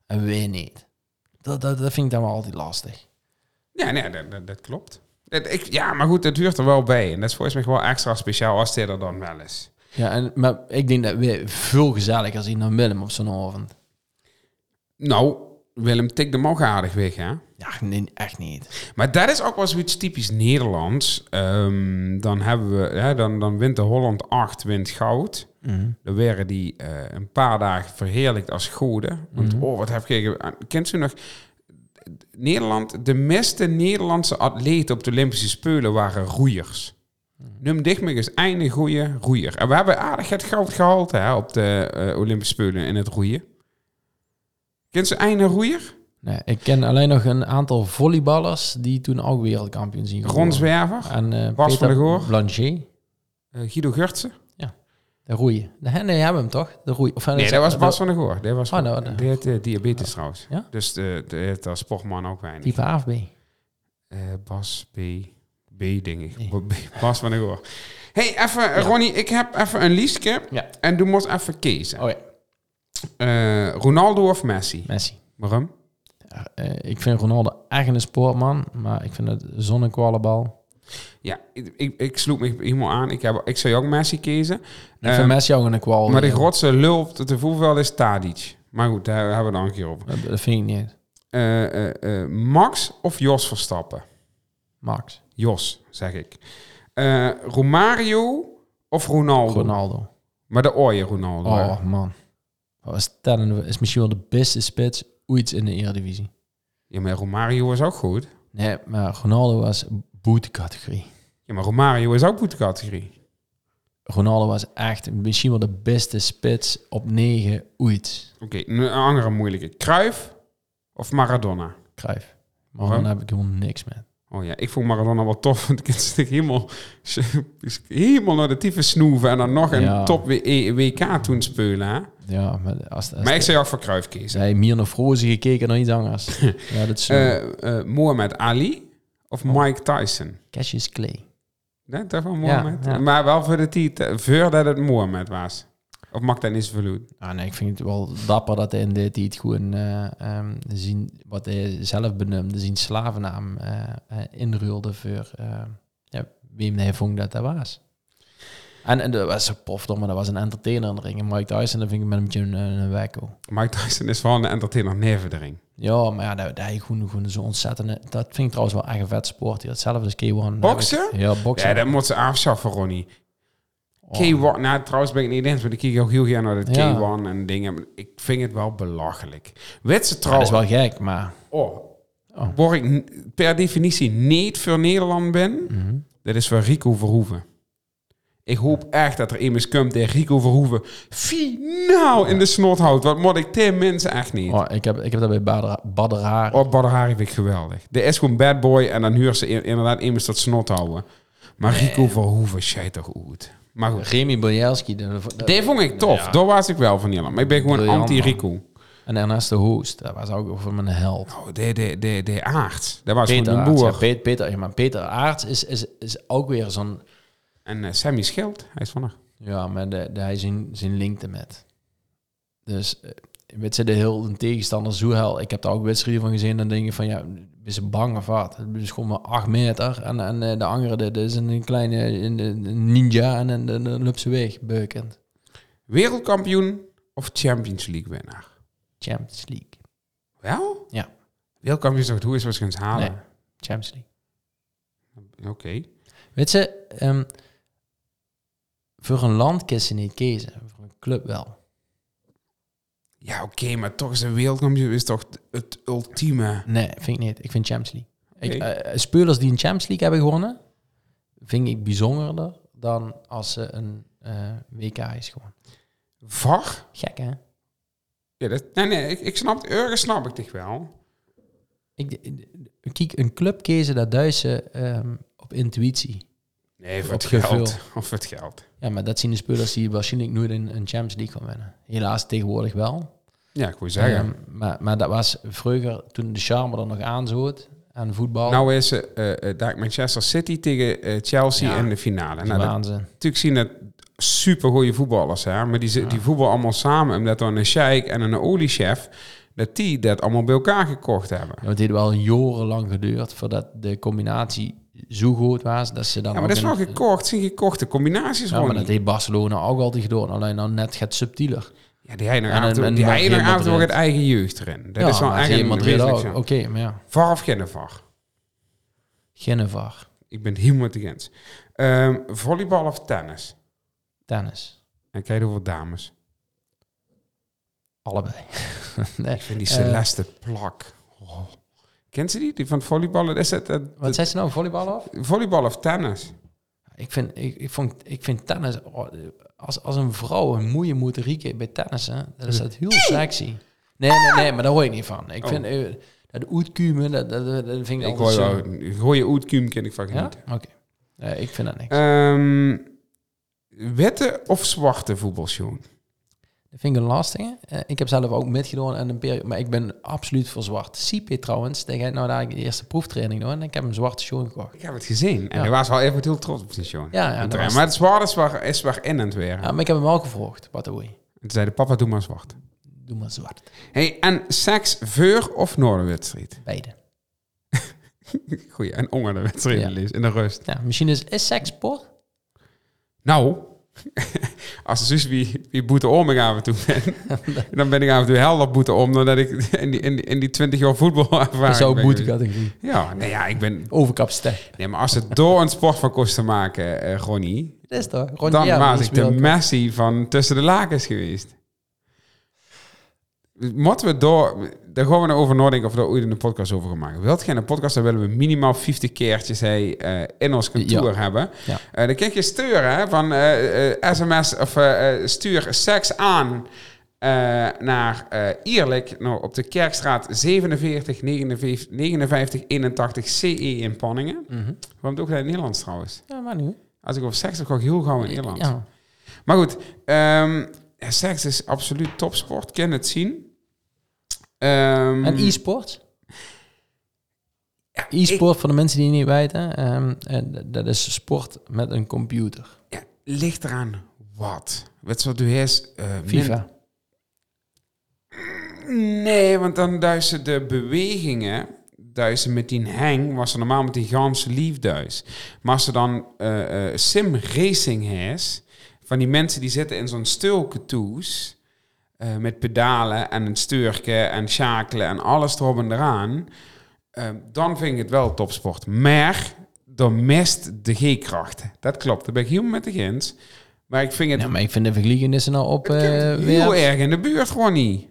[SPEAKER 1] En wij niet. Dat, dat, dat vind ik dan wel altijd lastig.
[SPEAKER 2] Ja, nee, dat, dat, dat klopt. Dat, ik, ja, maar goed, het huurt er wel bij. En dat is volgens mij wel extra speciaal als dit er dan wel is.
[SPEAKER 1] Ja, en, maar ik denk dat we veel gezelliger zien dan Willem op zo'n avond.
[SPEAKER 2] Nou, Willem tikt hem ook aardig weg, hè?
[SPEAKER 1] Ja, nee, echt niet.
[SPEAKER 2] Maar dat is ook wel zoiets typisch Nederlands. Ehm, dan hebben we, hè, dan, dan wint de Holland 8, wint goud. Dan werden die eh, een paar dagen verheerlijkt als goden. Want, oh, wat heb je... Kent u nog... Nederland, de meeste Nederlandse atleten op de Olympische Spelen waren roeiers. Num Dichtmig is einde goede roeier. En we hebben aardig het goud gehaald hè, op de eh, Olympische Spelen in het roeien. Kent ze einde roeier?
[SPEAKER 1] Nee, ik ken alleen nog een aantal volleyballers die toen ook wereldkampioen zien geworden.
[SPEAKER 2] Ron Zwerver?
[SPEAKER 1] En eh
[SPEAKER 2] Bas van der Goor.
[SPEAKER 1] Blanchet.
[SPEAKER 2] eh, Guido Gurtsen?
[SPEAKER 1] De roeien. Nee, nee, hebben hem toch? De roeien. Of,
[SPEAKER 2] Nee, dat was Bas van der Goor. Dat was
[SPEAKER 1] Oh, nou.
[SPEAKER 2] die had eh, diabetes trouwens.
[SPEAKER 1] Ja?
[SPEAKER 2] Dus de, de, als sportman ook weinig.
[SPEAKER 1] Type AFB.
[SPEAKER 2] Eh, Bas B. B B, denk ik.
[SPEAKER 1] Nee.
[SPEAKER 2] B, Pas van de hoor. hey, even, Ronnie, ik heb even een lijstje.
[SPEAKER 1] Ja.
[SPEAKER 2] En du moet even kiezen.
[SPEAKER 1] Oh ja,
[SPEAKER 2] Eh, Ronaldo of Messi?
[SPEAKER 1] Messi.
[SPEAKER 2] Waarom?
[SPEAKER 1] Ja, eh, ik vind Ronaldo echt een sportman, maar ik vind het zo'n kwallenbal.
[SPEAKER 2] Ja, ik, ik, ik sloeg me helemaal aan. Ik, heb, ik zou ook Messi kiezen.
[SPEAKER 1] Ik
[SPEAKER 2] Ehm,
[SPEAKER 1] vind Messi ook een kwal.
[SPEAKER 2] Maar de
[SPEAKER 1] eh,
[SPEAKER 2] grootste lul op de voetbal is Tadic. Maar goed, daar hebben we dan een keer over.
[SPEAKER 1] dat, dat vind ik niet.
[SPEAKER 2] Eh, eh, eh, Max of Jos Verstappen?
[SPEAKER 1] Max.
[SPEAKER 2] Jos, zeg ik. Eh, Romario of Ronaldo?
[SPEAKER 1] Ronaldo.
[SPEAKER 2] Maar de ooie Ronaldo.
[SPEAKER 1] Oh man. Wat is, misschien wel de beste spits ooit in de Eredivisie.
[SPEAKER 2] Ja, maar Romario is ook goed.
[SPEAKER 1] Nee, maar Ronaldo was boetecategorie.
[SPEAKER 2] Ja, maar Romario is ook goed categorie.
[SPEAKER 1] Ronaldo was echt misschien wel de beste spits op 9 ooit.
[SPEAKER 2] Oké, een andere moeilijke. Cruyff of Maradona? Waarom?
[SPEAKER 1] dan heb ik helemaal niks met.
[SPEAKER 2] Oh ja, ik vond Maradona wel tof. Want ik zich helemaal, helemaal naar de tyfus snoeven. En dan nog een
[SPEAKER 1] Ja.
[SPEAKER 2] top WK toen spelen.
[SPEAKER 1] Ja, maar als, als
[SPEAKER 2] Maar ik zou ook voor Cruyff kiezen.
[SPEAKER 1] zij meer naar Frozen gekeken dan iets anders. ja, dat is.
[SPEAKER 2] Eh eh Mohamed Ali of Mike Tyson?
[SPEAKER 1] Cassius Clay.
[SPEAKER 2] Nee, dat van
[SPEAKER 1] Ja,
[SPEAKER 2] Mohamed.
[SPEAKER 1] ja.
[SPEAKER 2] Maar wel voor de titel, voordat het Mohamed was. Of mag dat niet zoveel?
[SPEAKER 1] Ah, nee, ik vind het wel dapper dat hij in dit iets gewoon eh, ehm, zien, wat hij zelf benoemde, zijn slavennaam eh eh, inruilde voor eh, ja, wie hij vond dat dat was. En, en dat was zo pof, maar dat was een entertainer in de ring. En Mike Tyson, dat vind ik met een beetje een, een wekko.
[SPEAKER 2] Mike Tyson is wel een entertainer neven de ring.
[SPEAKER 1] Ja, maar ja, dat, gewoon, gewoon zo ontzettend... Dat vind ik trouwens wel echt een vet sport. Hetzelfde als K1.
[SPEAKER 2] Boksen?
[SPEAKER 1] Ja, boksen.
[SPEAKER 2] Ja, dat moet ze afschaffen, Ronnie.
[SPEAKER 1] Oh.
[SPEAKER 2] K1, nou trouwens ben ik niet eens, want ik kijk ook heel graag naar het
[SPEAKER 1] Ja.
[SPEAKER 2] K1 en dingen. maar Ik vind het wel belachelijk. Weet ze
[SPEAKER 1] Ja, dat
[SPEAKER 2] trouwens,
[SPEAKER 1] is wel gek, maar...
[SPEAKER 2] oh,
[SPEAKER 1] Oh.
[SPEAKER 2] waar ik per definitie niet voor Nederland ben,
[SPEAKER 1] Mhm.
[SPEAKER 2] dat is voor Rico Verhoeven. Ik hoop echt dat er iemand komt die Rico Verhoeven finaal in de snot houdt. Wat moet ik tegen mensen echt niet.
[SPEAKER 1] Oh, ik, heb, ik heb dat bij Badr Badr Hari.
[SPEAKER 2] Oh, Badr Hari vind ik geweldig. De is gewoon bad boy en dan huurt ze in- inderdaad iemand tot snot houden. Maar Rico Verhoeven, schijt toch goed. Maar goed.
[SPEAKER 1] Remy Bojelski. de- de-
[SPEAKER 2] Die vond ik tof.
[SPEAKER 1] Ja.
[SPEAKER 2] Daar was ik wel van Nederland. Maar ik ben gewoon anti-Rico.
[SPEAKER 1] En Ernesto Hoost, dat was ook voor mijn held.
[SPEAKER 2] Oh, de, de, de, de aard. Dat was
[SPEAKER 1] Peter
[SPEAKER 2] gewoon een
[SPEAKER 1] Aarts,
[SPEAKER 2] boer.
[SPEAKER 1] ja, Peter, Peter, ja, maar Peter Aarts is, is, is ook weer zo'n...
[SPEAKER 2] En eh, Sammy Schild, hij is van er.
[SPEAKER 1] Ja, maar de, de, hij zijn, zijn linkte met. Dus, eh, weet je, de heel een tegenstander zo hel. Ik heb daar ook wedstrijden van gezien. Dan denk je van, ja, is ze bang of wat? Het is gewoon maar acht meter. En, en eh, de andere, dat is een kleine een, een ninja. En dan, dan, loopt ze weg, beukend.
[SPEAKER 2] Wereldkampioen of Champions League winnaar?
[SPEAKER 1] Champions League.
[SPEAKER 2] Wel?
[SPEAKER 1] Ja.
[SPEAKER 2] Wereldkampioen is toch hoe is wat ze gaan
[SPEAKER 1] Nee,
[SPEAKER 2] halen?
[SPEAKER 1] Champions League.
[SPEAKER 2] Oké.
[SPEAKER 1] Weet je, ehm, voor een land kies je niet kiezen. Voor een club wel.
[SPEAKER 2] Ja, oké, maar toch is een wereldkampioen is toch het ultieme.
[SPEAKER 1] Nee, vind ik niet. Ik vind Champions League. Ik, eh, spelers die een Champions League hebben gewonnen, vind ik bijzonderder dan als ze een eh, WK is gewoon.
[SPEAKER 2] VAR?
[SPEAKER 1] Gek, hè?
[SPEAKER 2] Ja, dat, nee, nee, ik, ik snap, ergens snap ik dich wel.
[SPEAKER 1] Ik, ik- kijk, een club kiezen, dat Duitse ehm, op intuïtie.
[SPEAKER 2] Nee, voor
[SPEAKER 1] Op
[SPEAKER 2] het
[SPEAKER 1] gevoel.
[SPEAKER 2] geld. Of voor het geld.
[SPEAKER 1] Ja, maar dat zien de spelers die waarschijnlijk nooit een, een Champions League gaan winnen. Helaas tegenwoordig wel.
[SPEAKER 2] Ja, ik wil zeggen.
[SPEAKER 1] Ehm, maar, maar dat was vroeger, toen de charme er nog aan zoot, aan voetbal.
[SPEAKER 2] Nou is eh eh, daar Manchester City tegen eh, Chelsea
[SPEAKER 1] Ja.
[SPEAKER 2] in de finale.
[SPEAKER 1] dat
[SPEAKER 2] Nou, dat,
[SPEAKER 1] waanzin.
[SPEAKER 2] natuurlijk zien het super goede voetballers, hè, maar die,
[SPEAKER 1] Ja.
[SPEAKER 2] die voetballen allemaal samen, omdat er een sheik en een oliechef, dat die dat allemaal bij elkaar gekocht hebben.
[SPEAKER 1] Ja, het heeft wel jarenlang geduurd voordat de combinatie zo goed was dat ze dan.
[SPEAKER 2] Ja, maar dat is wel
[SPEAKER 1] een-
[SPEAKER 2] gekocht, zijn gekochte combinaties
[SPEAKER 1] Ja,
[SPEAKER 2] gewoon
[SPEAKER 1] maar dat heeft Barcelona ook altijd gedaan. Alleen dan net gaat subtieler.
[SPEAKER 2] Ja, die
[SPEAKER 1] En
[SPEAKER 2] en
[SPEAKER 1] een-
[SPEAKER 2] die ook
[SPEAKER 1] Madrid.
[SPEAKER 2] het eigen jeugd erin. Dat
[SPEAKER 1] ja,
[SPEAKER 2] is wel een
[SPEAKER 1] Madrid ook. Oké, maar ja.
[SPEAKER 2] VAR of geen VAR?
[SPEAKER 1] Geen VAR.
[SPEAKER 2] Ik ben helemaal tegen eens. Ehm, volleybal of tennis?
[SPEAKER 1] Tennis.
[SPEAKER 2] En kijk over dames.
[SPEAKER 1] Allebei. nee.
[SPEAKER 2] Ik vind die
[SPEAKER 1] Eh,
[SPEAKER 2] Celeste plak. Kent ze die? Die van volleyballen? Is het, het,
[SPEAKER 1] Wat zei ze nou? Volleybal of?
[SPEAKER 2] volleybal of tennis?
[SPEAKER 1] Ik vind, ik, ik, vond, ik vind tennis... oh, als, als een vrouw een moeie moet rieken bij tennis, hè, dan is dat heel sexy. Nee, nee, nee, maar daar hoor ik niet van. Ik
[SPEAKER 2] Oh.
[SPEAKER 1] vind... eh, dat uitkumen, dat, dat, dat vind ik,
[SPEAKER 2] Ik
[SPEAKER 1] altijd
[SPEAKER 2] gooi
[SPEAKER 1] zo...
[SPEAKER 2] wel, ik gooi je oetkuum, ken ik van
[SPEAKER 1] Ja?
[SPEAKER 2] genieten.
[SPEAKER 1] Oké. Eh, ik vind dat niks.
[SPEAKER 2] Ehm, witte of zwarte voetbalschoen?
[SPEAKER 1] Dat vind ik een lastige. Eh, ik heb zelf ook metgedaan en een periode, maar ik ben absoluut voor zwart. Sipe trouwens, tegen nou daar de eerste proeftraining doen en ik heb een zwarte schoen gekocht.
[SPEAKER 2] Ik heb het gezien. En
[SPEAKER 1] Ja.
[SPEAKER 2] hij was wel even heel trots op zijn show.
[SPEAKER 1] Ja, ja, was-
[SPEAKER 2] maar het zwart is waar, is waar in het weer.
[SPEAKER 1] Ja, maar ik heb hem wel gevraagd, wat doe je?
[SPEAKER 2] En toen zei de papa, doe maar zwart.
[SPEAKER 1] Doe maar zwart.
[SPEAKER 2] Hey, en seks voor of na de wedstrijd?
[SPEAKER 1] Beide.
[SPEAKER 2] Goeie, en onder de wedstrijd
[SPEAKER 1] Ja.
[SPEAKER 2] lees, in de rust.
[SPEAKER 1] Ja, misschien is, is seks sport?
[SPEAKER 2] Nou, als dus wie, wie boete om ik af en toe ben, dan ben ik af en toe helder boete om, dan dat ik in die, in die, in die 20 jaar voetbal ervaring
[SPEAKER 1] is ook
[SPEAKER 2] ben
[SPEAKER 1] boete
[SPEAKER 2] geweest.
[SPEAKER 1] categorie.
[SPEAKER 2] Ja, nee, ja, ik ben...
[SPEAKER 1] Overcapaciteit.
[SPEAKER 2] Nee, maar als het door een sport van kost te maken, eh Ronnie,
[SPEAKER 1] Dat is toch? Ronnie,
[SPEAKER 2] dan
[SPEAKER 1] ja,
[SPEAKER 2] was ik de Messi van tussen de lakens geweest. Moeten we door... Daar gaan we nou over nadenken of we daar ooit een podcast over gaan maken. Wilt je een podcast, dan willen we minimaal 50 keertjes hey, eh, in ons kantoor hebben.
[SPEAKER 1] Ja.
[SPEAKER 2] Eh, dan kijk je sturen van sms of eh, eh, stuur seks aan naar eh Ierlijk nou, op de Kerkstraat 47 59, 59 81 CE in Panningen.
[SPEAKER 1] Mhm.
[SPEAKER 2] Waarom ook in het Nederlands trouwens?
[SPEAKER 1] Ja, maar nu.
[SPEAKER 2] Als ik over seks heb, ga ik heel gauw in Nederland.
[SPEAKER 1] Ja.
[SPEAKER 2] Maar goed, ehm, seks is absoluut topsport. Ken het zien. Ehm,
[SPEAKER 1] En e-sport? E-sport, voor de mensen die het niet weten, eh, dat is sport met een computer.
[SPEAKER 2] ja, ligt eraan wat. Wat u is? eh,
[SPEAKER 1] FIFA.
[SPEAKER 2] Nee, want dan duizen de bewegingen... Duizen met die hang, was ze normaal met die ganse liefduis. Maar als ze dan eh, eh, sim racing is... van die mensen die zitten in zo'n stulketoes... eh met pedalen en een stuurke en schakelen en alles erop en eraan... eh, dan vind ik het wel topsport. Maar dan mist de G-kracht. Dat klopt, daar ben ik helemaal met de grens. Maar ik vind het
[SPEAKER 1] Ja, maar ik vind de vergelijking is er nou op
[SPEAKER 2] het
[SPEAKER 1] eh weer...
[SPEAKER 2] heel erg in de buurt gewoon niet.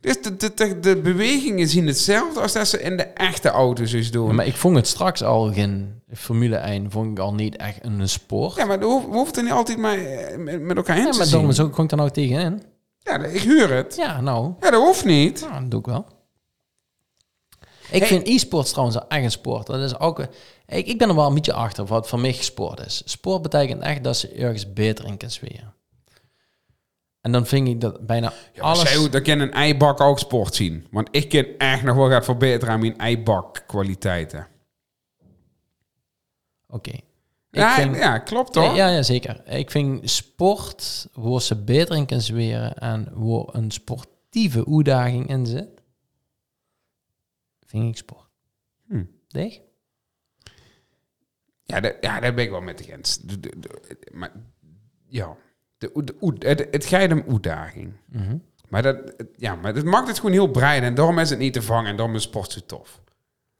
[SPEAKER 2] Dus de, de, de, de bewegingen zien hetzelfde als dat ze in de echte auto's dus doen.
[SPEAKER 1] Ja, maar ik vond het straks al geen Formule 1, vond ik al niet echt een sport.
[SPEAKER 2] Ja, maar we hoeven er niet altijd maar met, elkaar in
[SPEAKER 1] Ja,
[SPEAKER 2] te
[SPEAKER 1] maar
[SPEAKER 2] zien.
[SPEAKER 1] daarom zo kom ik er nou tegenin.
[SPEAKER 2] Ja, ik huur het.
[SPEAKER 1] Ja, nou,
[SPEAKER 2] Ja, dat hoeft niet.
[SPEAKER 1] nou, dat doe ik wel. Ik
[SPEAKER 2] Hey.
[SPEAKER 1] vind e-sports trouwens een echt een sport. Dat is ook, ik, ik ben er wel een beetje achter wat voor mij sport is. Sport betekent echt dat ze ergens beter in kan zweren. En dan vind ik dat bijna
[SPEAKER 2] Ja,
[SPEAKER 1] alles...
[SPEAKER 2] zij, dat kan een eibak ook sport zien. Want ik kan echt nog wel gaat verbeteren aan mijn eibak kwaliteiten.
[SPEAKER 1] Oké.
[SPEAKER 2] Ja,
[SPEAKER 1] vind-
[SPEAKER 2] ja, klopt toch?
[SPEAKER 1] Ja, ja, zeker. Ik vind sport, waar ze beter in kan zweren en waar een sportieve uitdaging in zit, vind ik sport.
[SPEAKER 2] Hm.
[SPEAKER 1] Deeg?
[SPEAKER 2] Ja, daar, ja, daar ben ik wel met de grens. De, de, de- maar, ja, de, de, de- het, het gaat om uitdaging.
[SPEAKER 1] Mhm.
[SPEAKER 2] Maar dat, ja, maar het maakt het gewoon heel breed en daarom is het niet te vangen en daarom is sport zo tof.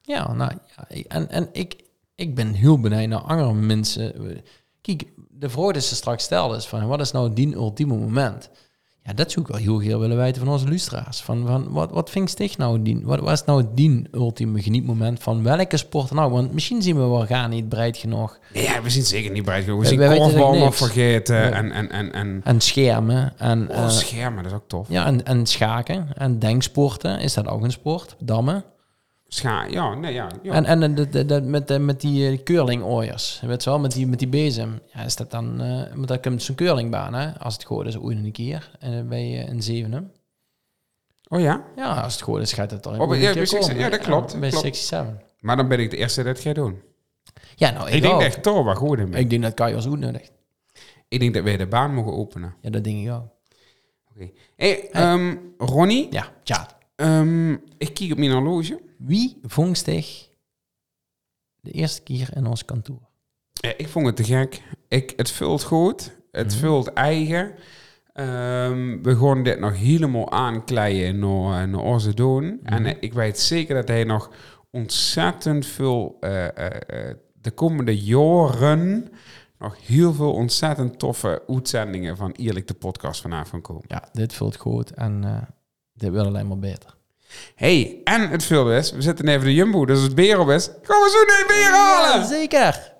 [SPEAKER 1] Ja, nou ja. En, en ik, ik ben heel benieuwd naar andere mensen. Kijk, de vraag die ze straks stelde is van wat is nou die ultieme moment? Ja, dat zou ik wel heel graag willen weten van onze lustra's. Van, van wat, wat vind sticht nou die, wat was nou die ultieme genietmoment van welke sport nou? Want misschien zien we wel gaan niet breed genoeg.
[SPEAKER 2] Ja, we zien zeker niet breed genoeg. We
[SPEAKER 1] We-
[SPEAKER 2] zien korfbal nog vergeten en, en, en, en
[SPEAKER 1] En schermen en,
[SPEAKER 2] oh,
[SPEAKER 1] eh,
[SPEAKER 2] schermen, dat is ook tof.
[SPEAKER 1] ja, en, en schaken en denksporten. Is dat ook een sport? Dammen.
[SPEAKER 2] Scha ja, nee, ja. ja.
[SPEAKER 1] En, en de, de, de- met, de, met die uh, curling-ooiers, weet je wel, met die, met die bezem. Ja, is dat dan, eh maar dat komt zo'n curlingbaan, hè? Als het goed is, ooit een keer eh, bij eh, een zevende.
[SPEAKER 2] oh ja?
[SPEAKER 1] Ja, als het goed is, gaat het er
[SPEAKER 2] Oh, ja,
[SPEAKER 1] keer
[SPEAKER 2] bij 60
[SPEAKER 1] komen.
[SPEAKER 2] ja, dat klopt,
[SPEAKER 1] bij
[SPEAKER 2] klopt.
[SPEAKER 1] 67.
[SPEAKER 2] Maar dan ben ik de eerste dat ga doen.
[SPEAKER 1] Ja, nou, ik,
[SPEAKER 2] Ik, denk dat ik toch wel goed in.
[SPEAKER 1] Ik denk dat Kai als uitnodigt.
[SPEAKER 2] Ik denk dat wij de baan mogen openen.
[SPEAKER 1] Ja, dat denk ik ook.
[SPEAKER 2] Oké. Hey, ehm, Ronnie,
[SPEAKER 1] Ja, tja.
[SPEAKER 2] ehm, ik kijk op mijn horloge.
[SPEAKER 1] Wie vond zich de eerste keer in ons kantoor?
[SPEAKER 2] Ja, ik vond het te gek. Ik, het vult goed. Het
[SPEAKER 1] Mhm.
[SPEAKER 2] vult eigen. Ehm, we gaan dit nog helemaal aankleien naar, naar onze doen.
[SPEAKER 1] Mhm.
[SPEAKER 2] En eh, ik weet zeker dat hij nog ontzettend veel eh, eh, de komende jaren nog heel veel ontzettend toffe uitzendingen van Eerlijk de podcast vanavond komen.
[SPEAKER 1] Ja, dit vult goed en dit wil alleen maar beter.
[SPEAKER 2] Hey, en het veel is, we zitten even de Jumbo, dus het is, gaan we zo naar weer halen!
[SPEAKER 1] zeker.